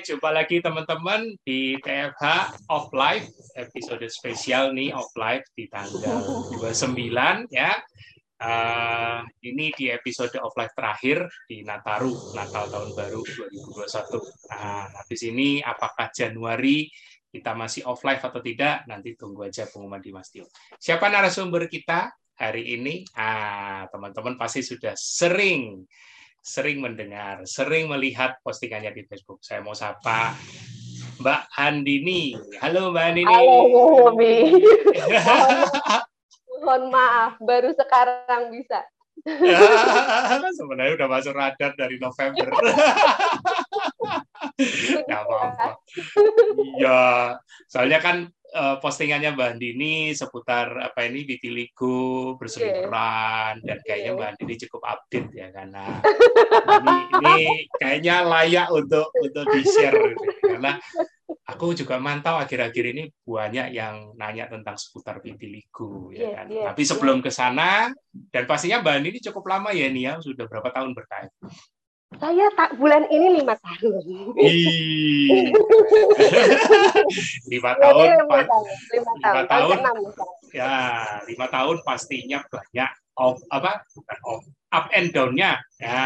Jumpa lagi teman-teman di TFH Off Life episode spesial nih Off Life di tanggal 29 ya. Uh, ini di episode Off Life terakhir di Nataru, Natal tahun baru 2021. Nah, habis ini apakah Januari kita masih off live atau tidak? Nanti tunggu aja pengumuman di Mas Tio. Siapa narasumber kita hari ini? Ah, teman-teman pasti sudah sering sering mendengar, sering melihat postingannya di Facebook. Saya mau sapa Mbak Andini. Halo Mbak Andini. Halo Bobi. Mohon maaf, baru sekarang bisa. Sebenarnya udah masuk radar dari November. ya apa-apa. Iya, soalnya kan uh, postingannya Mbak Andini seputar apa ini vitiligo berselingkuhan dan kayaknya Mbak Andini cukup update ya karena ini, ini kayaknya layak untuk untuk di share gitu. karena aku juga mantau akhir-akhir ini banyak yang nanya tentang seputar vitiligo ya kan. Yeah, Tapi sebelum ke sana dan pastinya Mbak Andini cukup lama ya nih ya sudah berapa tahun berkait. Saya tak bulan ini lima tahun. lima tahun, lima tahun, lima tahun, tahun, ya lima tahun pastinya banyak off apa bukan off up and down-nya, ya,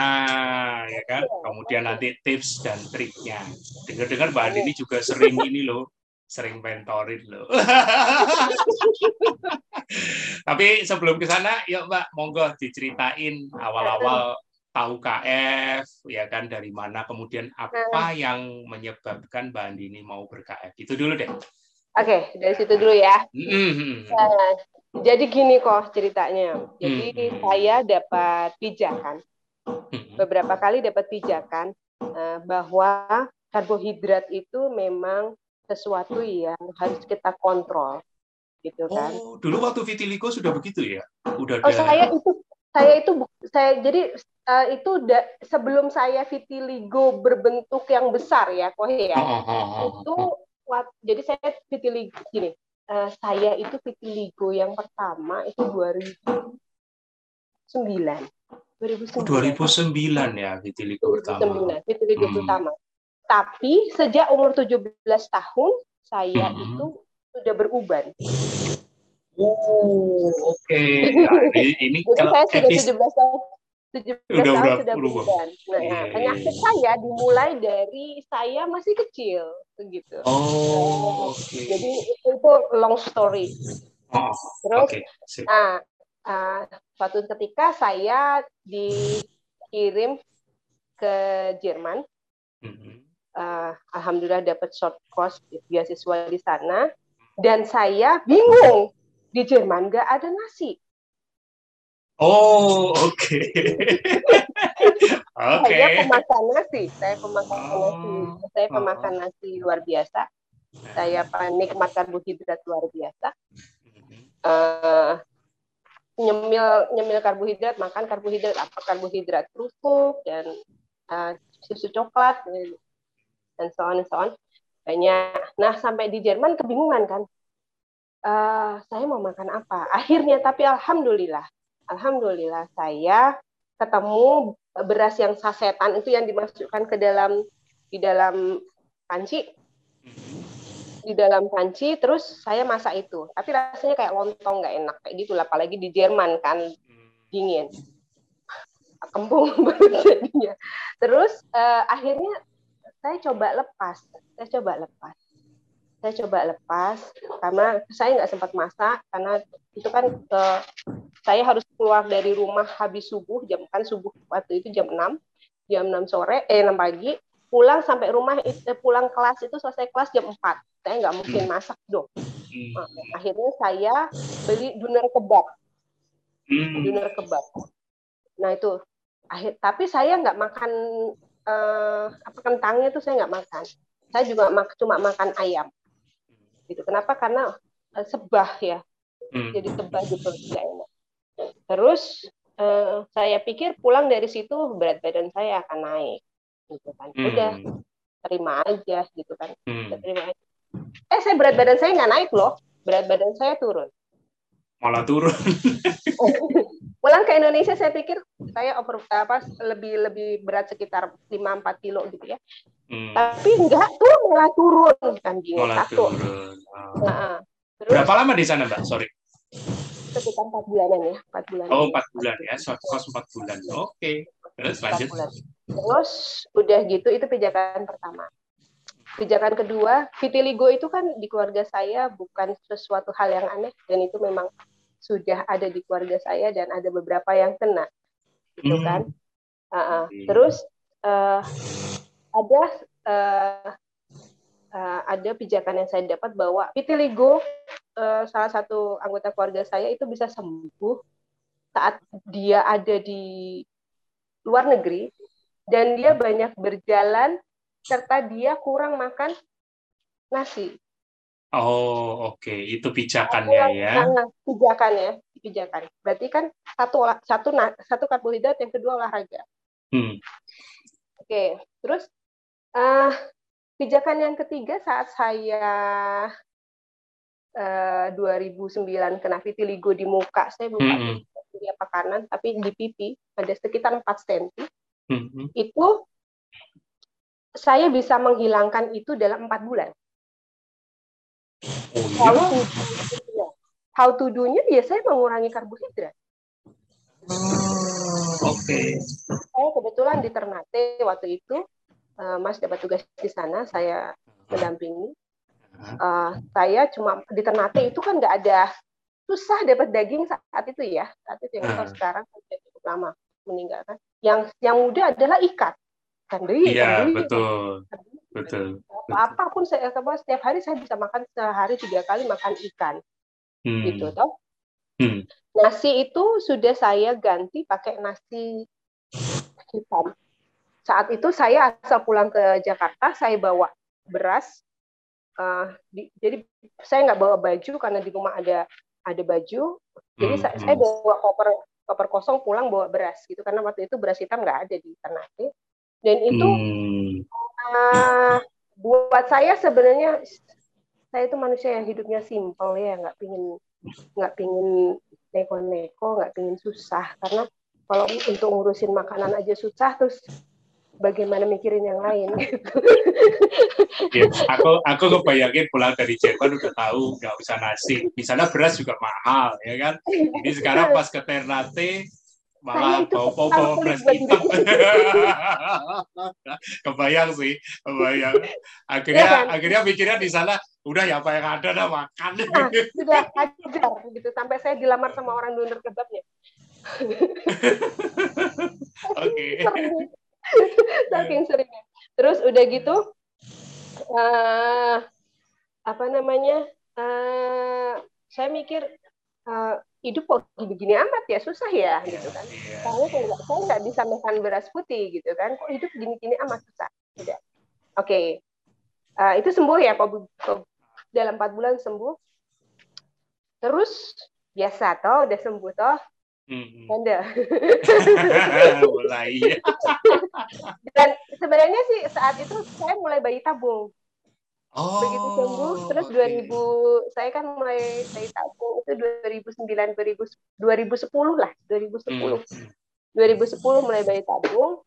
ya kan. Iya. Kemudian nanti tips dan triknya. Dengar-dengar Mbak ini juga sering ini loh, sering mentorin loh. Tapi sebelum ke sana, yuk Mbak, monggo diceritain awal-awal tahu KF ya kan dari mana kemudian apa hmm. yang menyebabkan Mbak Andi ini mau ber-KF itu dulu deh. Oke dari situ dulu ya. Mm-hmm. Nah, jadi gini kok ceritanya. Jadi mm-hmm. saya dapat pijakan mm-hmm. beberapa kali dapat pijakan uh, bahwa karbohidrat itu memang sesuatu yang harus kita kontrol gitu kan. Oh, dulu waktu vitiligo sudah begitu ya? Udah Oh, saya itu saya itu saya jadi uh, itu da, sebelum saya vitiligo berbentuk yang besar ya Kohe ya. Oh, oh, oh, itu what, jadi saya vitiligo gini uh, saya itu vitiligo yang pertama itu 2009 2009 2009 ya vitiligo 2009, pertama. vitiligo hmm. pertama. Tapi sejak umur 17 tahun saya hmm. itu sudah beruban Oh, oke. Okay. Nah, ini kalau saya sudah etis... 17 tahun 17 udah, tahun udah, sudah berubah. Nah, iya, penyakit iya. saya dimulai dari saya masih kecil, begitu. Oh, oke. Okay. Jadi itu long story. Oh, Terus, okay. nah, uh, suatu ketika saya dikirim ke Jerman. Mm -hmm. uh, Alhamdulillah dapat short course beasiswa di sana, dan saya bingung di Jerman nggak ada nasi. Oh, oke. Okay. oke. Okay. Saya pemakan nasi, saya pemakan oh. nasi, saya pemakan oh. nasi luar biasa. Saya penikmat karbohidrat luar biasa. Uh, nyemil nyemil karbohidrat, makan karbohidrat, apa karbohidrat kerupuk dan uh, susu coklat dan so on and so on. Banyak. Nah, sampai di Jerman kebingungan kan uh, saya mau makan apa. Akhirnya tapi alhamdulillah, alhamdulillah saya ketemu beras yang sasetan itu yang dimasukkan ke dalam di dalam panci. Di dalam panci terus saya masak itu. Tapi rasanya kayak lontong nggak enak. Kayak gitu apalagi di Jerman kan. Dingin. Kembung jadinya. Terus uh, akhirnya saya coba lepas. Saya coba lepas saya coba lepas karena saya nggak sempat masak karena itu kan ke saya harus keluar dari rumah habis subuh jam kan subuh waktu itu jam 6 jam 6 sore eh 6 pagi pulang sampai rumah eh, pulang kelas itu selesai kelas jam 4 saya nggak mungkin hmm. masak dong. Nah, akhirnya saya beli doner kebab. Hmm. doner kebab. Nah itu. Akhir tapi saya nggak makan eh, apa kentangnya itu saya nggak makan. Saya juga mak cuma makan ayam gitu. Kenapa? Karena uh, sebah ya. Hmm. jadi sebah gitu. Tidak enak. Terus uh, saya pikir pulang dari situ berat badan saya akan naik gitu kan. Hmm. udah terima aja gitu kan. Hmm. terima aja. eh saya berat badan saya nggak naik loh. Berat badan saya turun malah turun. Pulang ke Indonesia saya pikir saya over apa lebih lebih berat sekitar 5 4 kilo gitu ya. Hmm. Tapi enggak tuh malah turun kan malah satu. Turun. Oh. Nah, terus, Berapa lama di sana, Mbak? Sorry. Sekitar 4 bulanan ya, 4 bulan. Oh, 4 bulan ya. Kos 4 bulan. Oke. Okay. Terus lanjut. Terus udah gitu itu pijakan pertama. Pijakan kedua, vitiligo itu kan di keluarga saya bukan sesuatu hal yang aneh dan itu memang sudah ada di keluarga saya dan ada beberapa yang kena, gitu hmm. kan. Uh -uh. Terus uh, ada uh, uh, ada pijakan yang saya dapat bahwa vitiligo uh, salah satu anggota keluarga saya itu bisa sembuh saat dia ada di luar negeri dan dia banyak berjalan serta dia kurang makan nasi. Oh, oke, okay. itu pijakannya ya. Nah, pijakannya, pijakan. Berarti kan satu satu satu karbohidrat, yang kedua olahraga. Hmm. Oke, okay. terus uh, pijakan yang ketiga saat saya uh, eh, 2009 kena vitiligo di muka, saya bukan hmm. di apa kanan, tapi di pipi ada sekitar 4 cm. Hmm. Itu saya bisa menghilangkan itu dalam empat bulan. Oh, iya? How to, how to do-nya biasanya mengurangi karbohidrat. Hmm, Oke. Okay. Saya kebetulan di Ternate waktu itu, uh, Mas dapat tugas di sana, saya mendampingi. Uh, saya cuma di Ternate itu kan nggak ada susah dapat daging saat itu ya saat itu yang uh. sekarang sudah cukup lama meninggalkan. Yang yang mudah adalah ikat deri iya betul betul apa pun saya setiap hari saya bisa makan sehari tiga kali makan ikan hmm. gitu toh hmm. nasi itu sudah saya ganti pakai nasi hitam saat itu saya asal pulang ke Jakarta saya bawa beras uh, di, jadi saya nggak bawa baju karena di rumah ada ada baju jadi hmm. saya, saya hmm. bawa koper koper kosong pulang bawa beras gitu karena waktu itu beras hitam nggak ada di Ternate dan itu hmm. Uh, buat saya sebenarnya saya itu manusia yang hidupnya simpel ya nggak pingin nggak pingin neko-neko nggak pingin susah karena kalau untuk ngurusin makanan aja susah terus bagaimana mikirin yang lain gitu. Ya, aku aku kebayangin pulang dari Jerman udah tahu nggak usah nasi. Misalnya beras juga mahal ya kan. Ini sekarang pas ke Ternate malah bawa bawa beras hitam. kebayang sih kebayang. Akhirnya ya kan? akhirnya mikirnya di sana udah ya apa yang ada dah makan. Nah, sudah ajar gitu sampai saya dilamar sama orang donor kebabnya. Oke. Okay. saking seringnya. Terus udah gitu uh, apa namanya uh, saya mikir uh, hidup kok begini amat ya susah ya gitu kan yeah. saya nggak saya nggak bisa makan beras putih gitu kan kok hidup gini-gini amat susah tidak oke okay. uh, itu sembuh ya kok, dalam empat bulan sembuh terus biasa toh udah sembuh toh. Anda. mulai. Dan sebenarnya sih saat itu saya mulai bayi tabung. Oh, begitu sembuh terus okay. 2000 saya kan mulai dari tabung itu 2009 2000, 2010 lah 2010 hmm. 2010 mulai bayi tabung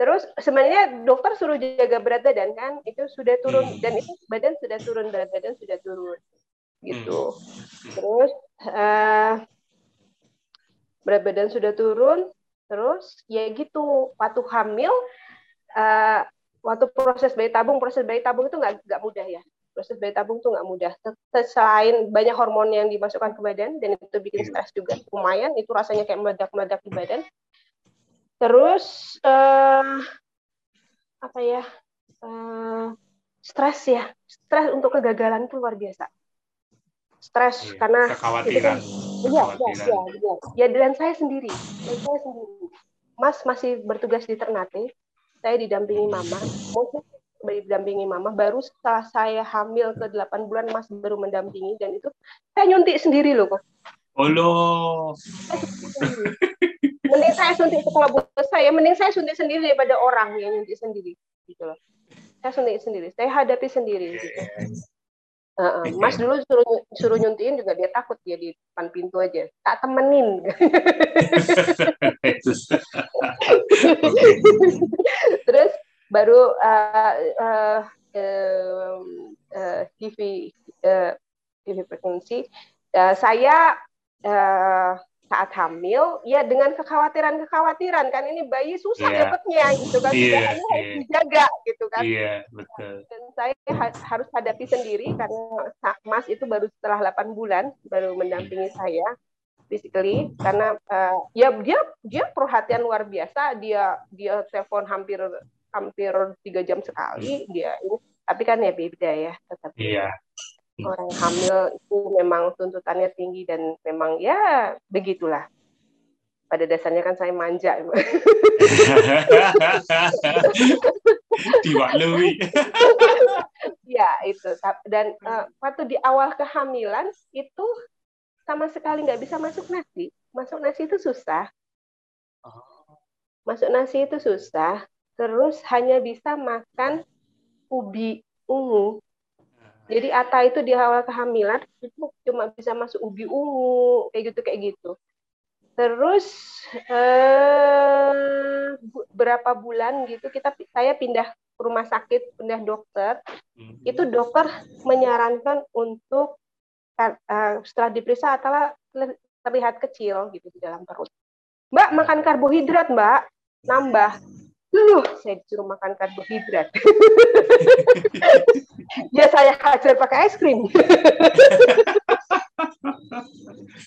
terus sebenarnya dokter suruh jaga berat badan kan itu sudah turun hmm. dan itu badan sudah turun berat badan sudah turun gitu hmm. terus uh, berat badan sudah turun terus ya gitu waktu hamil uh, waktu proses bayi tabung proses bayi tabung itu nggak nggak mudah ya. Proses bayi tabung itu nggak mudah. Selain banyak hormon yang dimasukkan ke badan dan itu bikin stres juga lumayan itu rasanya kayak meledak meledak di badan. Terus uh, apa ya uh, stres ya. Stres untuk kegagalan itu luar biasa. Stres iya, karena kekhawatiran. iya iya iya. Ya dan saya sendiri dan saya sendiri. Mas masih bertugas di Ternate saya didampingi mama. Mungkin didampingi mama baru setelah saya hamil ke 8 bulan mas baru mendampingi. Dan itu saya nyuntik sendiri loh kok oh lo. Mending saya suntik setelah buat saya mending saya suntik sendiri daripada orang yang nyuntik sendiri gitu loh. Saya suntik sendiri saya hadapi sendiri gitu Uh, Mas dulu suruh suruh nyuntiin juga dia takut dia di depan pintu aja. Tak temenin. Terus baru uh, uh, uh, uh, TV uh, TV frekuensi uh, saya uh, saat hamil ya dengan kekhawatiran-kekhawatiran kan ini bayi susah yeah. dapatnya gitu kan yeah, yeah. harus iya. dijaga gitu kan yeah, betul. dan saya ha harus hadapi sendiri karena Mas itu baru setelah 8 bulan baru mendampingi saya physically karena uh, ya dia dia perhatian luar biasa dia dia telepon hampir hampir tiga jam sekali dia ini tapi kan ya beda ya tetap yeah orang hamil itu memang tuntutannya tinggi dan memang ya begitulah. Pada dasarnya kan saya manja. Diwaklui. ya itu dan uh, waktu di awal kehamilan itu sama sekali nggak bisa masuk nasi. Masuk nasi itu susah. Oh. Masuk nasi itu susah. Terus hanya bisa makan ubi ungu jadi Ata itu di awal kehamilan itu cuma bisa masuk ubi ungu kayak gitu kayak gitu. Terus eh, berapa bulan gitu kita saya pindah ke rumah sakit, pindah dokter. Hmm. Itu dokter menyarankan untuk uh, setelah diperiksa adalah terlihat kecil gitu di dalam perut. Mbak makan karbohidrat, Mbak. Nambah. Loh, saya disuruh makan karbohidrat. ya saya hajar pakai es krim.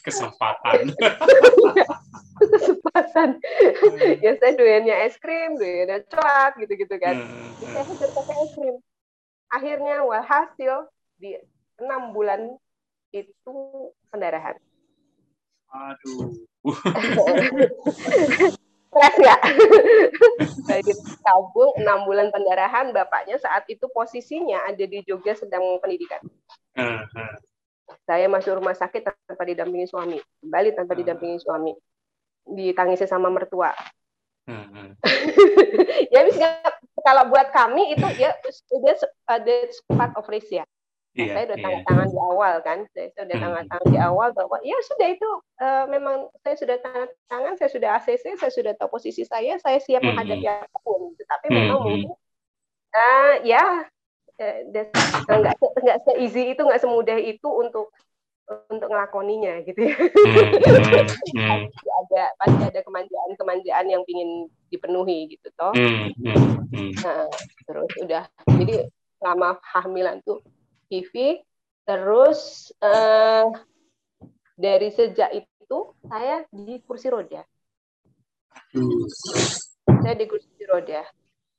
Kesempatan. Kesempatan. ya saya doyannya es krim, doyannya coklat gitu-gitu kan. Hmm, saya hajar pakai es krim. Akhirnya walhasil di enam bulan itu pendarahan. Aduh. Stres nggak? Saya tabung enam bulan pendarahan, bapaknya saat itu posisinya ada di Jogja sedang pendidikan. Uh -huh. Saya masuk rumah sakit tanpa didampingi suami, kembali tanpa uh -huh. didampingi suami, ditangisi sama mertua. Uh -huh. ya bisa kalau buat kami itu ya ada part of risk ya. Nah, iya, saya sudah iya. tanda tangan di awal kan, saya sudah tanda hmm. tangan di awal bahwa ya sudah itu uh, memang saya sudah tanda tangan, saya sudah ACC, saya sudah tahu posisi saya, saya siap hmm. menghadapi apa pun. Tetapi hmm. memang mungkin uh, ya uh, nggak nggak se-easy itu, nggak semudah itu untuk untuk ngelakoninya gitu ya. Hmm. pasti ada pasti ada kemanjaan-kemanjaan yang ingin dipenuhi gitu toh. Nah, terus udah jadi selama hamilan tuh TV. Terus uh, dari sejak itu saya di kursi roda. Saya di kursi roda,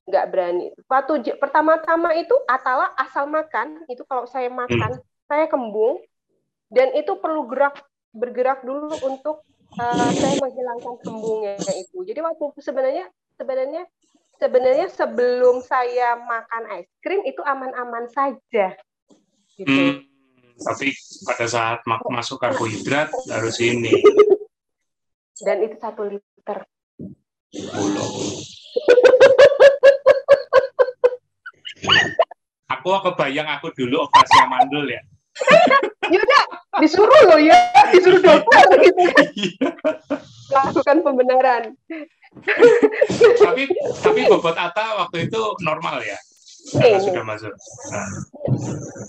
nggak berani. Waktu pertama-tama itu Atala asal makan, itu kalau saya makan, hmm. saya kembung, dan itu perlu gerak bergerak dulu untuk uh, saya menghilangkan kembungnya itu. Jadi waktu itu sebenarnya sebenarnya sebenarnya sebelum saya makan es krim itu aman-aman saja. Gitu. Hmm, tapi pada saat masuk karbohidrat harus ini. Dan itu satu liter. Bulog. aku kebayang aku dulu operasi mandul ya. Yuda, disuruh loh ya, disuruh dokter gitu. Lakukan pembenaran. tapi tapi bobot Ata waktu itu normal ya? Karena sudah masuk. Nah.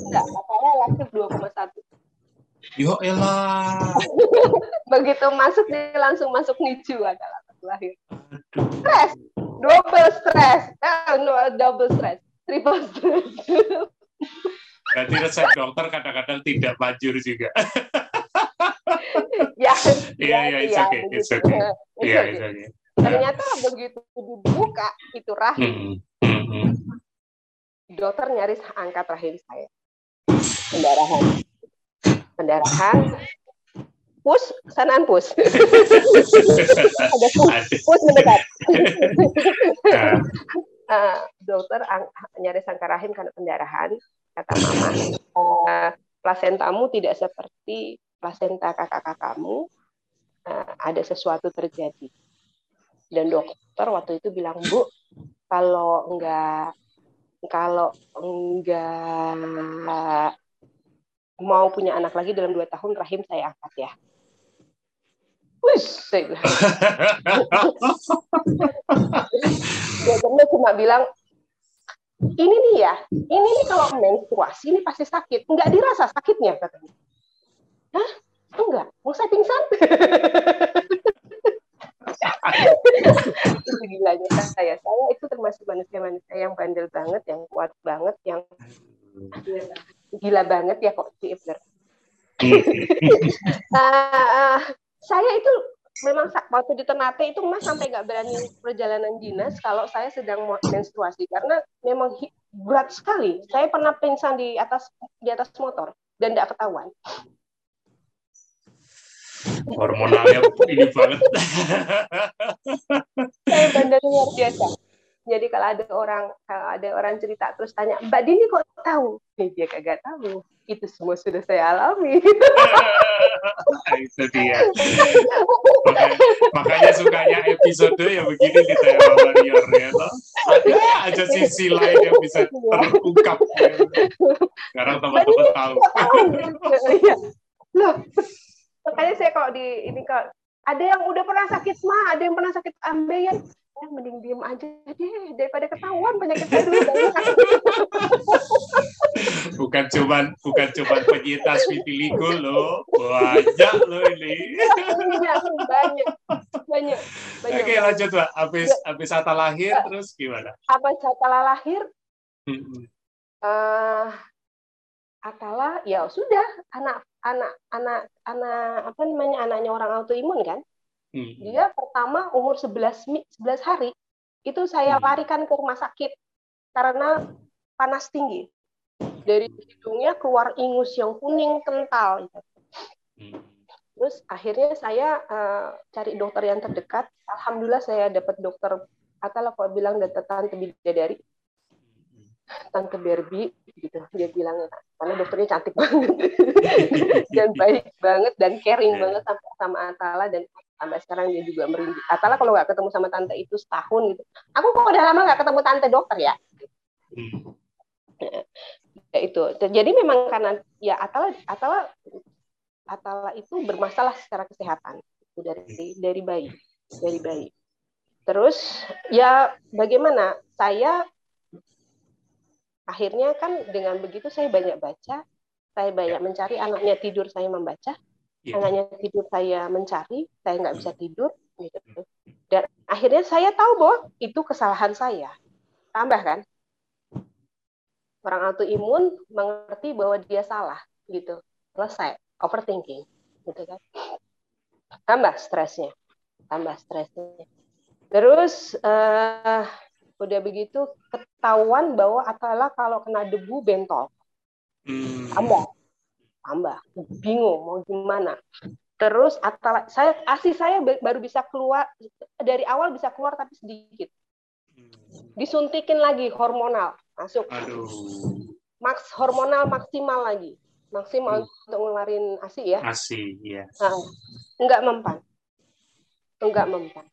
Enggak, makanya lahir 2,1. Yo elah. Begitu masuk dia langsung masuk NICU adalah lahir. Stres, double stress, eh, no, double stress, triple stress. Berarti resep dokter kadang-kadang tidak manjur juga. ya, iya, iya, it's okay, it's okay. Iya, it's okay. Ternyata begitu dibuka itu rahim. Hmm. Hmm. Dokter nyaris angkat rahim saya. Pendarahan. Pendarahan. Pus, sanaan pus. Ada pus, pus mendekat. uh, dokter ang, nyaris angkat rahim karena pendarahan, kata mama. Uh, plasentamu tidak seperti plasenta kakak-kakakmu. Uh, ada sesuatu terjadi. Dan dokter waktu itu bilang, Bu, kalau enggak kalau enggak mau punya anak lagi dalam dua tahun rahim saya angkat ya. Wih, saya bilang. ya, cuma bilang, ini nih ya, ini nih kalau menstruasi ini pasti sakit. Enggak dirasa sakitnya katanya. Hah? Enggak, mau saya pingsan. itu gilanya saya. Saya itu termasuk manusia-manusia yang bandel banget, yang kuat banget, yang gila banget ya kok si Ibner. uh, saya itu memang waktu di Ternate itu mas sampai nggak berani perjalanan dinas kalau saya sedang menstruasi karena memang berat sekali. Saya pernah pingsan di atas di atas motor dan tidak ketahuan. Hormonalnya ini banget. saya bandar luar biasa. Jadi kalau ada orang kalau ada orang cerita terus tanya, Mbak Dini kok tahu? Eh, dia kagak tahu. Itu semua sudah saya alami. itu dia. Makanya, makanya sukanya episode ya begini di Tema Warrior ya. Toh. Ada aja sisi lain yang bisa terungkap. Ya. Sekarang teman-teman tahu. Iya. Loh, makanya saya kalau di ini kalau ada yang udah pernah sakit mah, ada yang pernah sakit ambeien, ya mending diem aja deh daripada ketahuan penyakit saya dulu bukan cuman bukan cuman penyintas vitiligo loh banyak loh ini banyak banyak banyak, banyak. oke lanjut pak habis ya. habis Atta lahir ya. terus gimana habis Atala lahir hmm. uh, Atala ya sudah anak anak anak anak apa namanya anaknya orang autoimun kan Hmm. Dia pertama umur 11 11 hari itu saya hmm. larikan ke rumah sakit karena panas tinggi. Dari hidungnya keluar ingus yang kuning kental. Hmm. Terus akhirnya saya uh, cari dokter yang terdekat. Alhamdulillah saya dapat dokter atau kok bilang dokter tante bidadari tante Barbie gitu dia bilang karena dokternya cantik banget dan baik banget dan caring banget sama sama Atala dan sampai sekarang dia juga merinding. Atala kalau nggak ketemu sama tante itu setahun gitu, aku kok udah lama nggak ketemu tante dokter ya. Ya itu. Jadi memang karena ya Atala Atala Atala itu bermasalah secara kesehatan itu dari dari bayi dari bayi. Terus ya bagaimana saya akhirnya kan dengan begitu saya banyak baca, saya banyak mencari anaknya tidur saya membaca, yeah. anaknya tidur saya mencari saya nggak bisa tidur gitu. Dan akhirnya saya tahu bahwa itu kesalahan saya. Tambah kan? Orang autoimun mengerti bahwa dia salah gitu. Selesai overthinking gitu kan. Tambah stresnya tambah stresnya. Terus uh, udah begitu ketahuan bahwa Atala kalau kena debu bentol. Hmm. tambah. Tambah. Bingung mau gimana. Terus atau saya asi saya baru bisa keluar dari awal bisa keluar tapi sedikit. Disuntikin lagi hormonal. Masuk. Aduh. maks hormonal maksimal lagi. Maksimal uh. untuk ngeluarin asi ya. Asi ya nah, enggak mempan. Enggak mempan.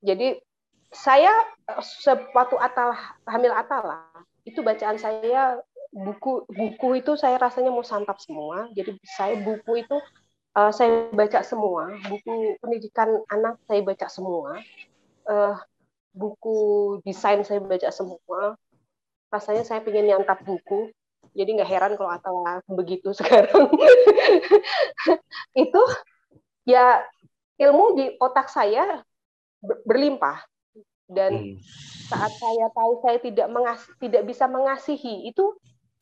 Jadi saya sepatu atal hamil atala itu bacaan saya buku buku itu saya rasanya mau santap semua. Jadi saya buku itu uh, saya baca semua. Buku pendidikan anak saya baca semua. Uh, buku desain saya baca semua. Rasanya saya ingin nyantap buku. Jadi nggak heran kalau atau begitu sekarang. itu ya ilmu di otak saya berlimpah dan hmm. saat saya tahu saya tidak mengas tidak bisa mengasihi itu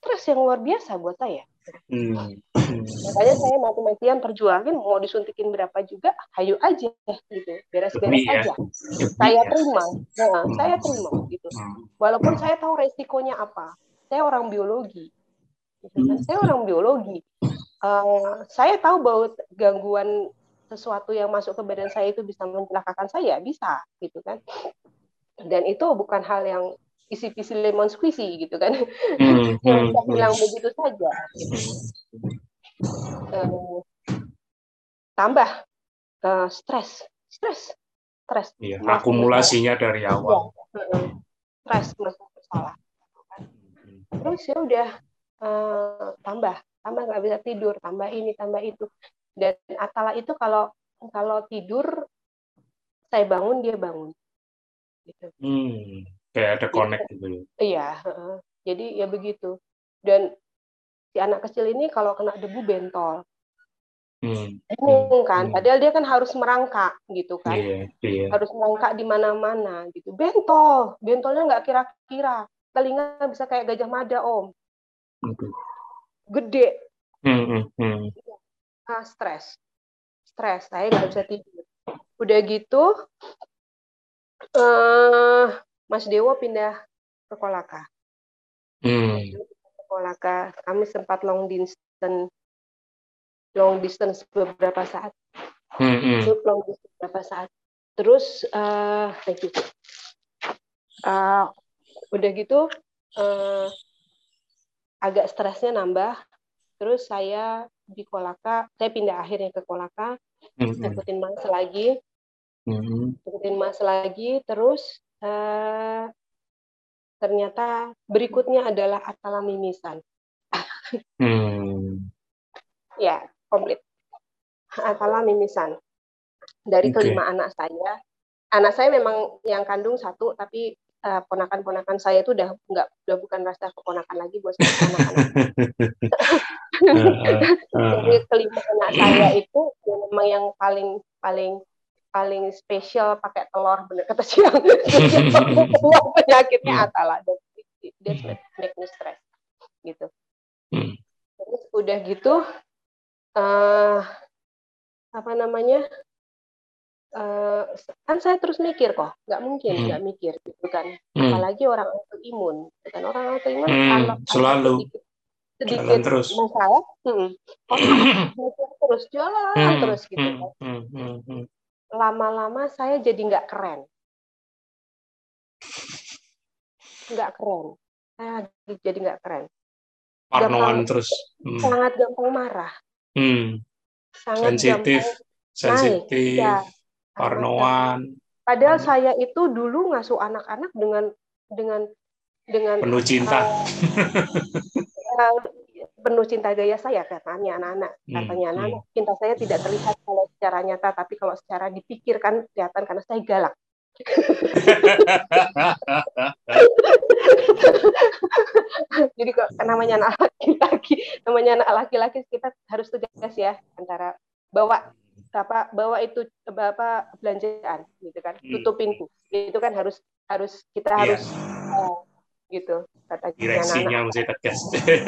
stres yang luar biasa buat saya. Hmm. Makanya saya mati-matian perjuangin mau disuntikin berapa juga, hayu aja gitu, beres-beres ya. aja. Saya ya. terima, nah, hmm. saya terima gitu. Hmm. Walaupun saya tahu resikonya apa. Saya orang biologi, gitu kan? Saya orang biologi. Uh, saya tahu bahwa gangguan sesuatu yang masuk ke badan saya itu bisa mencelakakan saya, bisa gitu kan. Dan itu bukan hal yang isi-isi lemon squeezy gitu kan. Hmm, hmm, hmm. bilang begitu saja. Uh, tambah uh, stres stres stres iya, akumulasinya dari awal. Ya, stres merasa bersalah terus ya udah uh, tambah. Tambah nggak bisa tidur. Tambah ini tambah itu. Dan Atala itu kalau kalau tidur saya bangun dia bangun gitu hmm, kayak ada connect gitu ya? iya uh, jadi ya begitu dan si anak kecil ini kalau kena debu bentol Hmm. Bingung kan, hmm. padahal dia kan harus merangkak gitu kan, yeah, yeah. harus merangkak di mana-mana gitu. Bentol, bentolnya nggak kira-kira, telinga bisa kayak gajah mada om, okay. gede, hmm, hmm, hmm. ah stres, stres, saya nggak bisa tidur. Udah gitu, uh, Mas Dewo pindah ke Kolaka. Hmm. Ke Kolaka, kami sempat long distance long distance beberapa saat. Hmm, hmm. long distance beberapa saat. Terus uh, thank you. Uh, udah gitu uh, agak stresnya nambah. Terus saya di Kolaka, saya pindah akhirnya ke Kolaka, mm-hmm. ikutin mas lagi, mm-hmm. ikutin mas lagi, terus uh, ternyata berikutnya adalah Atala Mimisan. hmm. Ya, komplit. Atala mimisan. Dari okay. kelima anak saya, anak saya memang yang kandung satu, tapi uh, ponakan-ponakan saya itu udah nggak udah bukan rasa keponakan lagi buat anak-anak. Jadi kelima anak saya itu memang yang paling paling paling spesial pakai telur bener kata siang penyakitnya hmm. atala dan dia make me stress gitu hmm. terus udah gitu uh, apa namanya uh, kan saya terus mikir kok nggak mungkin hmm. nggak hmm. mikir gitu kan hmm. apalagi orang autoimun gitu kan orang autoimun hmm. kalau selalu sedikit, sedikit terus. masalah hmm, terus jalan hmm. terus gitu hmm. kan hmm. Hmm. Hmm. Lama-lama saya jadi nggak keren nggak keren saya jadi nggak keren parnoan terus hmm. sangat gampang marah Hmm. Sangat sensitif, sensitif, ya. parnoan. Padahal hmm. saya itu dulu ngasuh anak-anak dengan dengan dengan penuh cinta. Uh, penuh cinta gaya saya katanya anak-anak hmm, katanya hmm. anak-anak cinta saya tidak terlihat kalau secara nyata tapi kalau secara dipikirkan kelihatan karena saya galak Jadi kok namanya anak laki-laki, namanya anak laki-laki kita harus tegas ya antara bawa apa bawa itu apa belanjaan gitu kan hmm. tutup pintu itu kan harus harus kita yeah. harus uh, gitu kata direksinya mesti tegas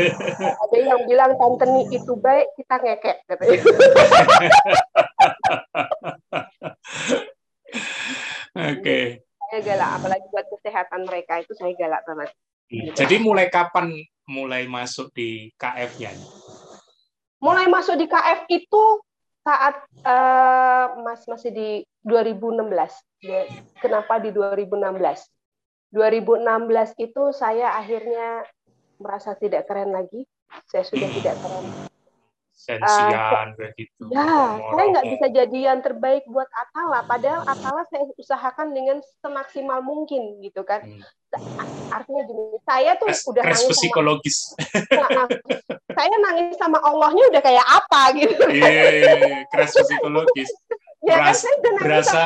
ada yang bilang tante itu baik kita ngekek katanya Oke. Okay. Saya galak, apalagi buat kesehatan mereka itu saya galak banget. Hmm. Jadi mulai kapan mulai masuk di KF-nya? Mulai masuk di KF itu saat uh, Mas masih di 2016. Kenapa di 2016? 2016 itu saya akhirnya merasa tidak keren lagi. Saya sudah tidak keren sensian uh, gitu. Ya, saya nggak bisa jadi yang terbaik buat Atala. Padahal Atala saya usahakan dengan semaksimal mungkin gitu kan. Hmm. Artinya gini, saya tuh Kres, udah nangis psikologis. Sama, saya nangis sama Allahnya udah kayak apa gitu. Iya, yeah, yeah, yeah. psikologis. ya, berasa, kan berasa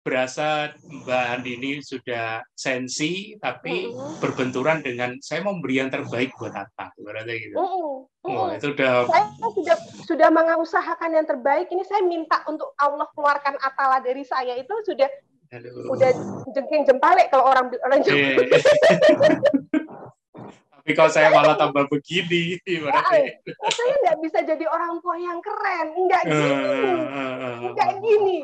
berasa Mbak Andi ini sudah sensi tapi mm-hmm. berbenturan dengan saya mau beri yang terbaik buat apa berarti gitu. Mm-hmm. Oh, itu udah saya sudah sudah mengusahakan yang terbaik ini saya minta untuk Allah keluarkan atala dari saya itu sudah Aduh. udah jengking jempalik kalau orang orang yeah. tapi kalau saya malah tambah begini berarti saya nggak bisa jadi orang tua yang keren nggak gini nggak gini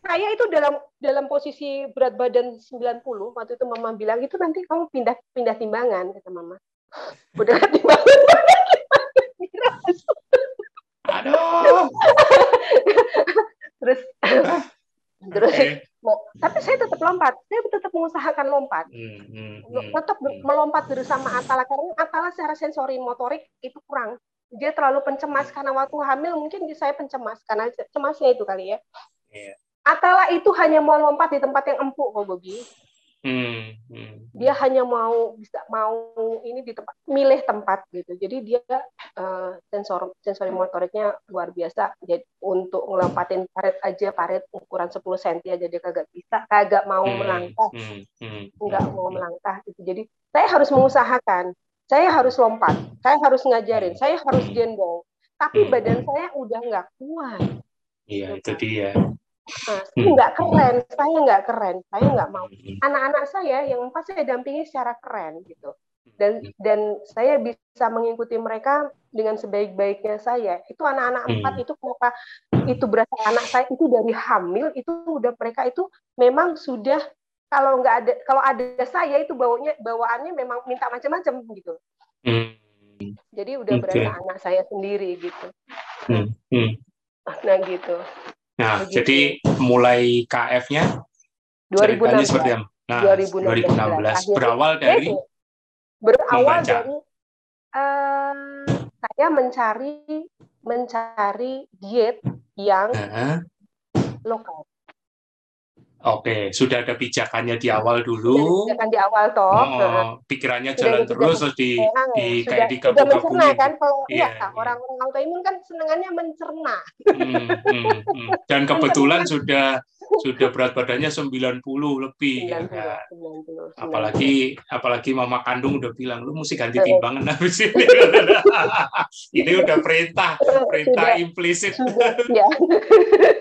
saya itu dalam dalam posisi berat badan 90 waktu itu mama bilang itu nanti kamu pindah pindah timbangan kata mama. Udah timbangan aduh. terus terus okay. tapi saya tetap lompat. Saya tetap mengusahakan lompat. Hmm, hmm, hmm, tetap hmm. melompat bersama Atala karena Atala secara sensori motorik itu kurang. Dia terlalu pencemas karena waktu hamil mungkin saya pencemas karena cemasnya itu kali ya. Yeah. Atala itu hanya mau lompat di tempat yang empuk kok Bobi. Hmm, hmm. Dia hanya mau bisa mau ini di tempat milih tempat gitu. Jadi dia uh, sensor sensori motoriknya luar biasa. Jadi untuk ngelempatin paret aja paret ukuran 10 cm aja dia kagak bisa, kagak mau hmm, melangkah. Hmm, hmm, nggak hmm, mau melangkah gitu. Jadi saya harus mengusahakan. Saya harus lompat, saya harus ngajarin, saya harus gendong. Tapi hmm. badan saya udah nggak kuat. Iya, gitu. itu dia. Nah, nggak keren, saya nggak keren, saya nggak mau. Anak-anak saya yang pas saya dampingi secara keren gitu, dan dan saya bisa mengikuti mereka dengan sebaik-baiknya saya. Itu anak-anak hmm. empat itu kenapa itu berasa anak saya itu dari hamil itu udah mereka itu memang sudah kalau nggak ada kalau ada saya itu bawanya bawaannya memang minta macam-macam gitu. Hmm. Jadi udah okay. berasa anak saya sendiri gitu. Hmm. Hmm. Nah gitu. Nah, Begitu. jadi mulai KF-nya 2016. seperti apa? Nah, 2016. 2016. Berawal dari berawal membaca. dari uh, saya mencari mencari diet yang uh -huh. lokal. Oke, sudah ada pijakannya di awal dulu. Pijakan di awal toh. Oh, pikirannya jalan sudah, terus terus di, ya, di sudah, kayak di sudah mencerna kan kalau iya, ya, orang-orang autoimun kan senangannya mencerna. Hmm, hmm, hmm. Dan kebetulan sudah sudah berat badannya 90 lebih 90, ya kan? 90, 90. apalagi apalagi mama kandung udah bilang lu mesti ganti timbangan habis ini ini udah perintah perintah sudah, implisit sudah, ya.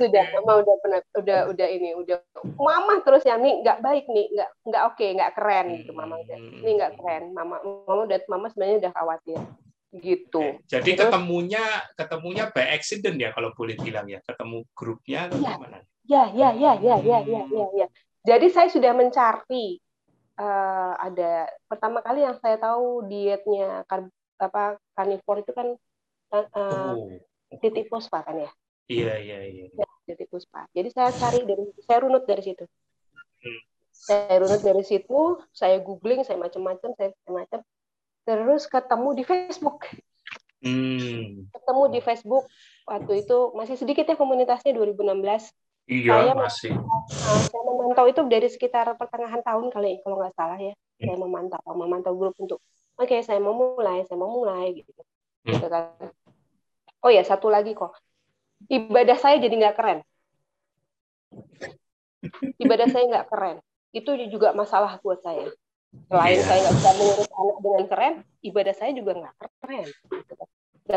sudah mama udah pernah udah udah ini udah mama terus ya nih nggak baik nih nggak nggak oke okay, nggak keren gitu mama ini nggak keren mama mama udah mama sebenarnya udah khawatir gitu. Jadi Terus, ketemunya ketemunya by accident ya kalau boleh bilang ya, ketemu grupnya atau ya, gimana? Ya, ya, ya, ya, ya, ya, ya, ya. Jadi saya sudah mencari uh, ada pertama kali yang saya tahu dietnya kar, apa carnivore itu kan uh, oh. Titik puspa kan ya? Iya, iya, iya. Ya, titik puspa. Jadi saya cari dari saya runut dari situ. Hmm. Saya runut dari situ, saya googling, saya macam-macam, saya macam-macam terus ketemu di Facebook. Hmm. Ketemu di Facebook waktu itu masih sedikit ya komunitasnya 2016. Iya saya masih. Saya memantau itu dari sekitar pertengahan tahun kali kalau nggak salah ya. Hmm. Saya memantau, memantau grup untuk oke okay, saya mau mulai, saya mau mulai gitu. Hmm. gitu kan. Oh ya satu lagi kok ibadah saya jadi nggak keren. Ibadah saya nggak keren. Itu juga masalah buat saya. Selain yeah. saya nggak bisa mengurus anak dengan keren, ibadah saya juga nggak keren. Gitu kan.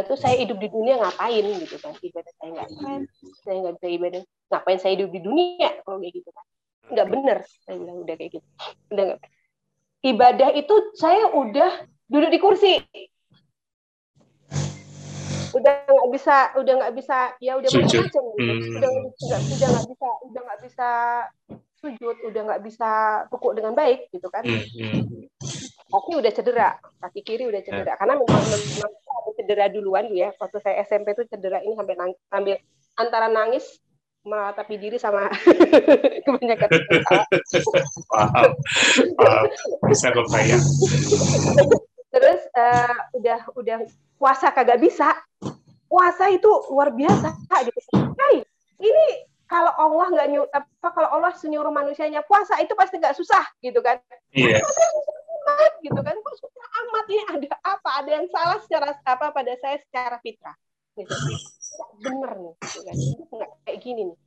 Tuh saya hidup di dunia ngapain gitu kan? Ibadah saya nggak keren, saya nggak bisa ibadah. Ngapain saya hidup di dunia kalau kayak gitu kan? Nggak bener, saya bilang udah kayak gitu. Udah. Ibadah itu saya udah duduk di kursi, udah nggak bisa udah nggak bisa ya udah macam-macam gitu. hmm. udah udah udah nggak bisa udah nggak bisa sujud udah nggak bisa pukul dengan baik gitu kan. Hmm, hmm. kaki udah cedera kaki kiri udah cedera. Karena memang memang cedera duluan ya. Waktu saya SMP itu cedera ini sampai nangis, sambil antara nangis meratapi diri sama kebanyakan paham. Paham. Bisa kebayang terus uh, udah udah puasa kagak bisa puasa itu luar biasa gitu. Hey ini kalau Allah nggak nyuruh apa kalau Allah suruh manusianya puasa itu pasti nggak susah gitu kan. Iya. Yeah. gitu kan. Kok susah amat ini ada apa? Ada yang salah secara apa pada saya secara fitrah gitu. Bener nih gitu kan. Kayak gini nih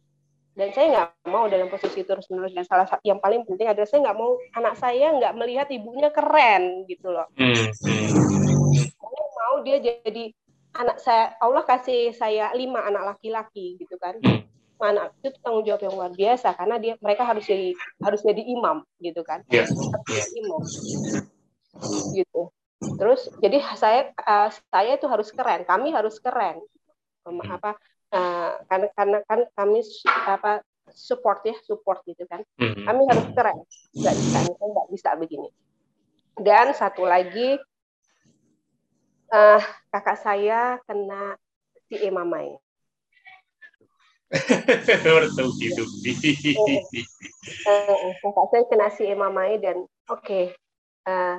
dan saya nggak mau dalam posisi terus menerus dan salah satu yang paling penting adalah saya nggak mau anak saya nggak melihat ibunya keren gitu loh. Mm. saya mau dia jadi anak saya Allah kasih saya lima anak laki-laki gitu kan. Mm anak itu tanggung jawab yang luar biasa karena dia mereka harus jadi harus jadi imam gitu kan. Yeah. imam. Gitu. Terus jadi saya uh, saya itu harus keren kami harus keren. Um, apa uh, karena karena kan kami apa support ya support gitu kan hmm. kami harus keren nggak bisa nggak bisa begini dan satu lagi uh, kakak saya kena si emamai Bertubi-tubi. Kakak saya kena si Emamai dan oke, okay, uh, eh,